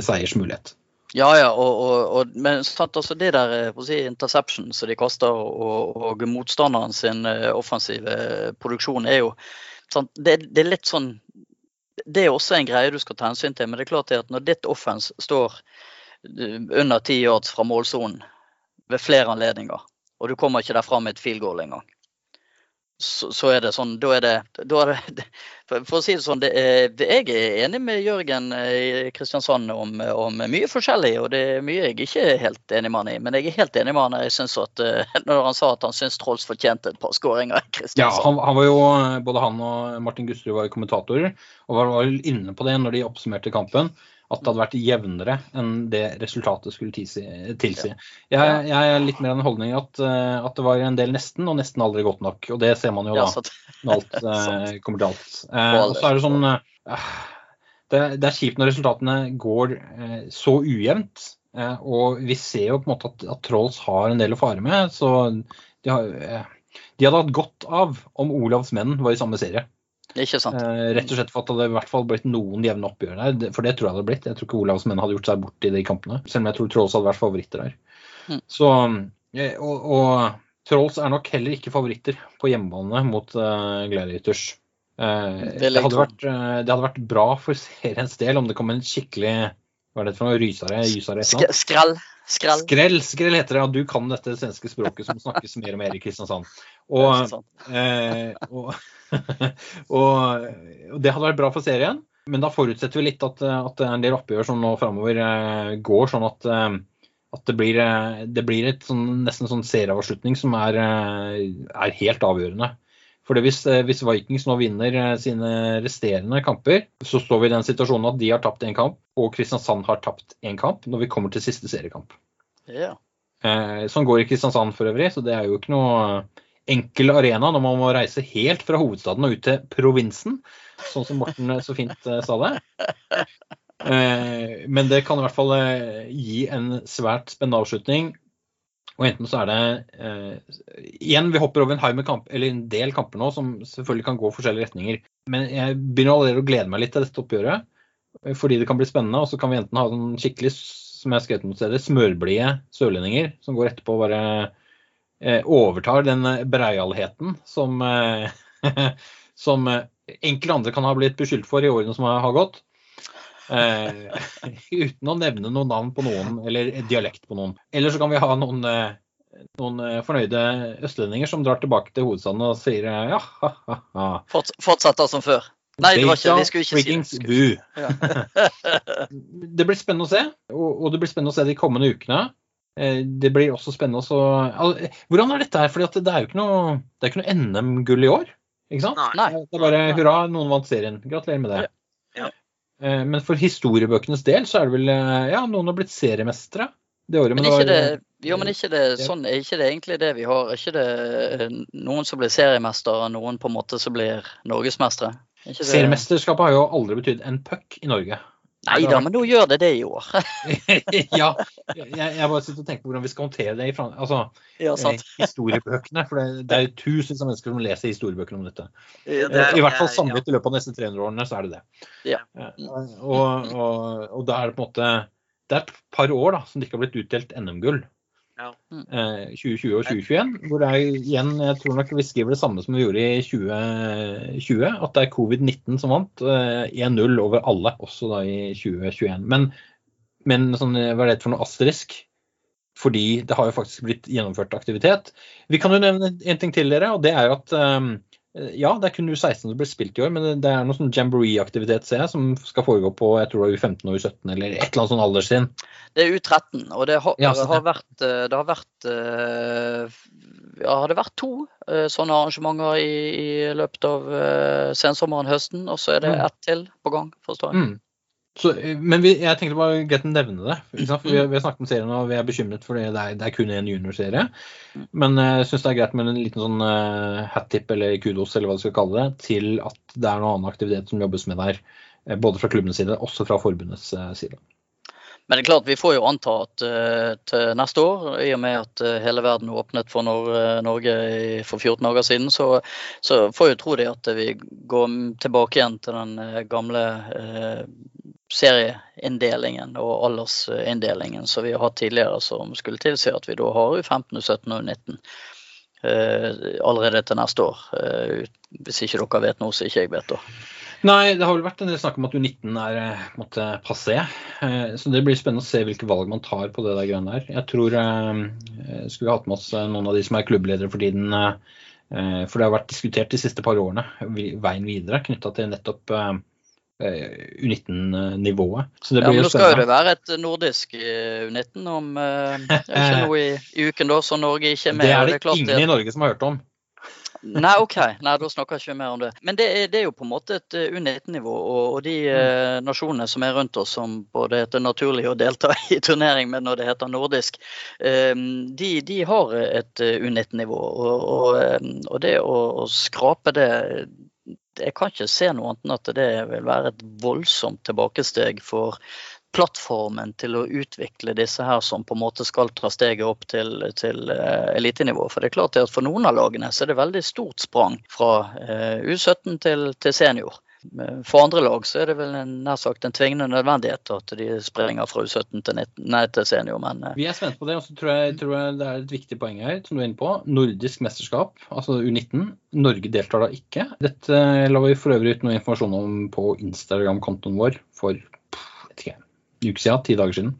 seiersmulighet. Ja, ja, og, og, og, men sant, altså det der eh, si, interception som de kaster, og, motstanderen sin eh, offensive produksjon, er jo sant, det, det er litt sånn Det er også en greie du skal ta hensyn til, men det er klart at når ditt offense står eh, under ti yards fra målsonen ved flere anledninger, og du kommer ikke derfra med et field goal engang, så, så er det sånn Da er det, da er det for, for å si det sånn, det er, jeg er enig med Jørgen eh, i Kristiansand om, om mye forskjellig, og det er mye jeg ikke er helt enig med han i. Men jeg er helt enig med han jeg synes at, eh, når han sa at han syns Trolls fortjente et par skåringer i Ja, Kristiansand. han, han var jo, Både han og Martin Gusterud var kommentatorer, og var var inne på det når de oppsummerte kampen. At det hadde vært jevnere enn det resultatet skulle tilsi. Jeg, jeg er litt mer av den holdning at, eh, at det var en del nesten, og nesten aldri godt nok. Og det ser man jo da. Når alt eh, kommer til alt. Eh, og så er det sånn eh, det, det er kjipt når resultatene går eh, så ujevnt. Eh, og vi ser jo på en måte at, at Trolls har en del å fare med. Så de, har, eh, de hadde hatt godt av om Olavs menn var i samme serie. Ikke sant. Eh, rett og slett for at det hadde i hvert fall blitt noen jevne oppgjør der. For det tror jeg det hadde blitt. Jeg tror ikke Olavs menn hadde gjort seg bort i de kampene. Selv om jeg tror Trolls hadde vært favoritter der. Mm. Så, eh, og, og Trolls er nok heller ikke favoritter på hjemmebane mot uh, Gladiators. Uh, det, det, hadde vært, uh, det hadde vært bra for seriens del om det kom en skikkelig Hva er det for noe? Rysare? Annet? Sk skrell. Skrell. Skrell, skrell heter det. Ja, du kan dette svenske språket som snakkes mer og mer i Kristiansand. Og, eh, og, og, det hadde vært bra for serien. Men da forutsetter vi litt at, at en del oppgjør som nå framover eh, går sånn at, eh, at det blir, eh, det blir et sånn, nesten sånn serieavslutning som er, er helt avgjørende. For hvis, hvis Vikings nå vinner sine resterende kamper, så står vi i den situasjonen at de har tapt én kamp, og Kristiansand har tapt én kamp når vi kommer til siste seriekamp. Yeah. Eh, sånn går i Kristiansand for øvrig, så det er jo ikke noe enkel arena når man må reise helt fra hovedstaden og ut til provinsen, sånn som Morten så fint eh, sa det. Eh, men det kan i hvert fall eh, gi en svært spennende avslutning. Og enten så er det eh, Igjen, vi hopper over en med kamp, eller en del kamper nå som selvfølgelig kan gå forskjellige retninger. Men jeg begynner allerede å glede meg litt til dette oppgjøret. eh, Fordi det kan bli spennende. Og så kan vi enten ha sånn skikkelig, som jeg har skrevet mot stedet, smørblide sørlendinger som går etterpå og bare eh, overtar den eh, breialheten som, eh, som eh, enkelte andre kan ha blitt beskyldt for i årene som har gått. Eh, uten å nevne noen navn på noen, eller dialekt på noen. Eller så kan vi ha noen, eh, noen eh, fornøyde østlendinger som drar tilbake til hovedstaden og sier eh, ja, ha, ha, ha. Forts fortsetter som før. Nei, det var ikke, vi skulle ikke si det. Ja. Det blir spennende å se, og, og det blir spennende å se de kommende ukene. Eh, Det blir også spennende å altså, Hvordan er dette her? For det er jo ikke noe, det noe NM-gull i år. Ikke sant? Nei. Nei. Det er bare hurra, noen vant serien. Gratulerer med det. Ja. Ja. Men for historiebøkenes del så er det vel eh, Ja, noen har blitt seriemestere det året. Men men ikke var- det, jo, men ikke det, sånn, er ikke det egentlig det vi har? Er ikke det eh, noen som blir seriemester, og noen på en måte som blir norgesmestere? Er det- Seriemesterskapet har jo aldri betydd en puck i Norge. Nei da, men nå gjør det det i år. ja, jeg, jeg bare sitter og tenker på hvordan vi skal håndtere det i altså, Ja, eh, historiebøkene. For det, det er jo tusenvis av mennesker som leser historiebøkene om dette. Ja, det Eh, I hvert fall ja. samlet i løpet av de neste 300 årene, så er det det. Ja. Eh, Og, og, og da er det på en måte Det er et par år da, som det ikke har blitt utdelt NM-gull. Ja. Eh, 2020 og 2021. Hvor det er igjen, jeg tror nok vi skriver det samme som vi gjorde i 2020. At det er covid-19 som vant. eh, 1-0 over alle, også da i 2021. Men, men sånn, hva er det for noe asterisk? Fordi det har jo faktisk blitt gjennomført aktivitet. Vi kan jo nevne en ting til dere, og det er jo at um, ja, det er kun U16 som blir spilt i år, men det- er noe sånn jamboree-aktivitet ser jeg, som skal foregå på jeg tror det er U15 og U17 eller et eller annet sånn alderstrinn. Det er U13, og det har, Ja, har vært, eh, det har vært eh, ja, har det vært to eh, sånne arrangementer i, i løpet av eh, sensommeren, høsten, og så er det Mm. ett til på gang, forstår jeg. Mm. Så, eh, men vi, jeg tenkte bare greit å nevne det. Vi, vi har snakket om serien og vi er bekymret fordi det er, det er kun en juniorserie. Men eh, jeg syns det er greit med en liten sånn uh, hat-tip eller kudos eller hva du skal kalle det, til at det er noe annen aktivitet som jobbes med der. Både fra klubbenes side, også fra forbundets side. Men det er klart, vi får jo anta at uh, til neste år, i og med at uh, hele verden åpnet for Nor Norge i, for 14 dager siden, så, så får jeg tro det at vi går tilbake igjen til den uh, gamle serieinndelingen og aldersinndelingen som vi har hatt tidligere, som skulle tilsi at vi da har U15, U17 og U19 eh, allerede til neste år. Eh, hvis ikke dere vet noe, så ikke jeg vet da. Nei, det har vel vært en del snakk om at U19 er eh, på en måte Så det blir spennende å se hvilke valg man tar på det der grønne her. Jeg tror Skulle vi hatt med oss noen av de som er klubbledere for tiden. For det har vært diskutert de siste par årene, veien videre knytta til nettopp U19-nivået. Så det Ja, men Nå skal det være et nordisk eh, U19 om eh, det er ikke noe i, i uken da, så Norge ikke er med. Det er det klart ingen i Norge som har hørt om. Nei, OK. Nei, da snakker ikke mer om det. Men det er, det er jo på en måte et eh, U19-nivå. Og, og de eh, nasjonene som er rundt oss, som både heter naturlig å delta i turnering, men når det heter nordisk, eh, de, de har et eh, U19-nivå. Og, og, eh, og det å, å skrape det Jeg kan ikke se noe annet enn at det vil være et voldsomt tilbakesteg for plattformen til å utvikle disse her som på en måte skal ta steget opp til, til eh, elitenivå. For det er klart at for noen av lagene så er det veldig stort sprang fra eh, U17 til, til senior. For andre lag så er det vel en, nær sagt en tvingende nødvendighet at de springer fra U17 til, 19, nei, til senior. Men eh, Vi er spent på det, og så tror jeg, tror jeg det er et viktig poeng her, som du er inne på. Nordisk mesterskap, altså U19. Norge deltar da ikke. Dette la vi for øvrig ut noe informasjon om på Instagram-kontoen vår for vet ikke, en uke siden, ti dager siden.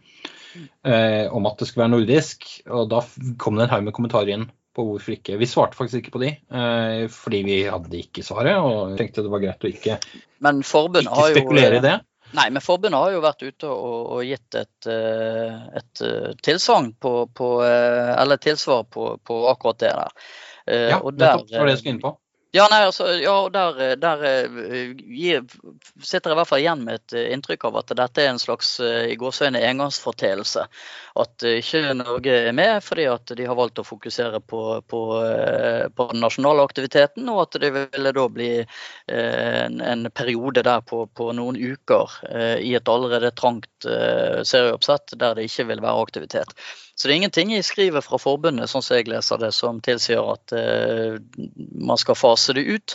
Eh, om at det skulle være nordisk. Og da kom det en haug med kommentarer inn på hvorfor ikke. Vi svarte faktisk ikke på de, eh, fordi vi hadde ikke svaret. Og tenkte det var greit å ikke, men ikke har jo spekulere i det. Nei, men forbundet har jo vært ute og, og gitt et, eh, et eh, tilsagn på, på eh, Eller tilsvar på, på akkurat det der. Eh, Ja, og der, nettopp. Det var det jeg skulle inn på. Ja, nei, altså, ja, der, der eh, gir, sitter jeg i hvert fall igjen med et eh, inntrykk av at dette er en slags eh, i gåsøgne, engangsforteelse. At ikke Norge er med fordi at de har valgt å fokusere på, på, på den nasjonale aktiviteten, og at det ville da bli en, en periode der på, på noen uker i et allerede trangt serieoppsett der det ikke vil være aktivitet. Så det er ingenting i skrivet fra forbundet sånn som jeg leser det, som tilsier at eh, man skal fase det ut,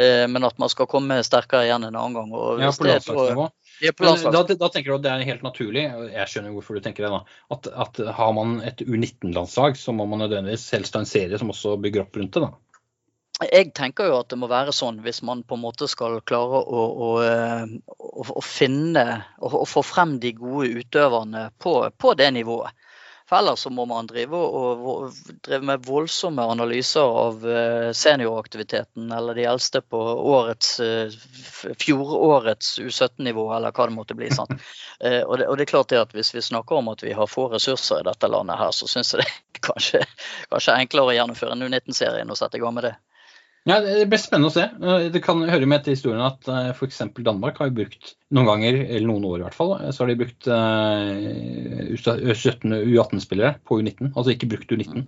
eh, men at man skal komme sterkere igjen en annen gang. ja, på landslagsnivå. Da, da, tenker du at det er helt naturlig, og jeg skjønner hvorfor du tenker det, da, at, at har man et U19-landslag, så må man nødvendigvis helst ha en serie som også bygger opp rundt det. da. Jeg tenker jo at det må være sånn hvis man på en måte skal klare å, å, eh, å, å finne og få frem de gode utøverne på, på det nivået. For ellers så må man drive, og, og, drive med voldsomme analyser av eh, senioraktiviteten eller de eldste på årets, eh, fjorårets U17-nivå, eller hva det måtte bli. sant? Eh, og det, og det, er klart det at Hvis vi snakker om at vi har få ressurser i dette landet, her, så syns jeg det er kanskje, kanskje enklere å gjennomføre en U19-serie enn å sette i gang med det. Ja, Det blir spennende å se. Eh, det kan høre med til historien at eh, f.eks. Danmark har brukt noen ganger, eller noen år i hvert fall, så har de brukt U17 U18-spillere på U19. Altså ikke brukt U19.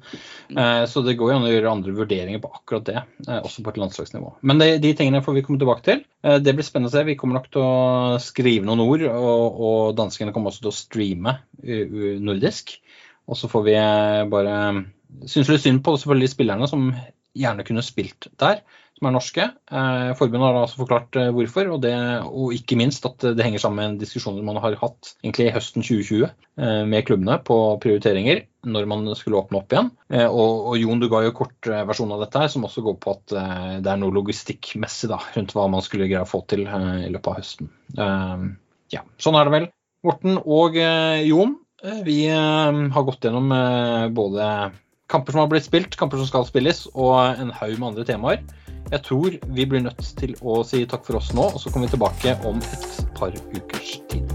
Uh, så det går jo an å gjøre andre vurderinger på akkurat det, også på et landslagsnivå. Men de, de tingene får vi komme tilbake til. det blir spennende å se. Vi kommer nok til å skrive noen ord, og, og danskene kommer også til å streame nordisk. Og så får vi bare synes litt synd på selvfølgelig spillerne som gjerne kunne spilt der, som er norske. Eh, forbundet har altså forklart eh, hvorfor, og, det, og, ikke minst at det henger sammen med en diskusjon man har hatt egentlig høsten 2020 eh, med klubbene på prioriteringer når man skulle åpne opp igjen. Og, og Jon, du ga jo kort versjon av dette her, som også går på at det er noe logistikkmessig da, rundt hva man skulle greie å få til i løpet av høsten. Ja, sånn er det vel. Morten og Jon, vi har gått gjennom både kamper som har blitt spilt, kamper som skal spilles, og en haug med andre temaer. Jeg tror vi blir nødt til å si takk for oss nå, og så kommer vi tilbake om et par ukers tid.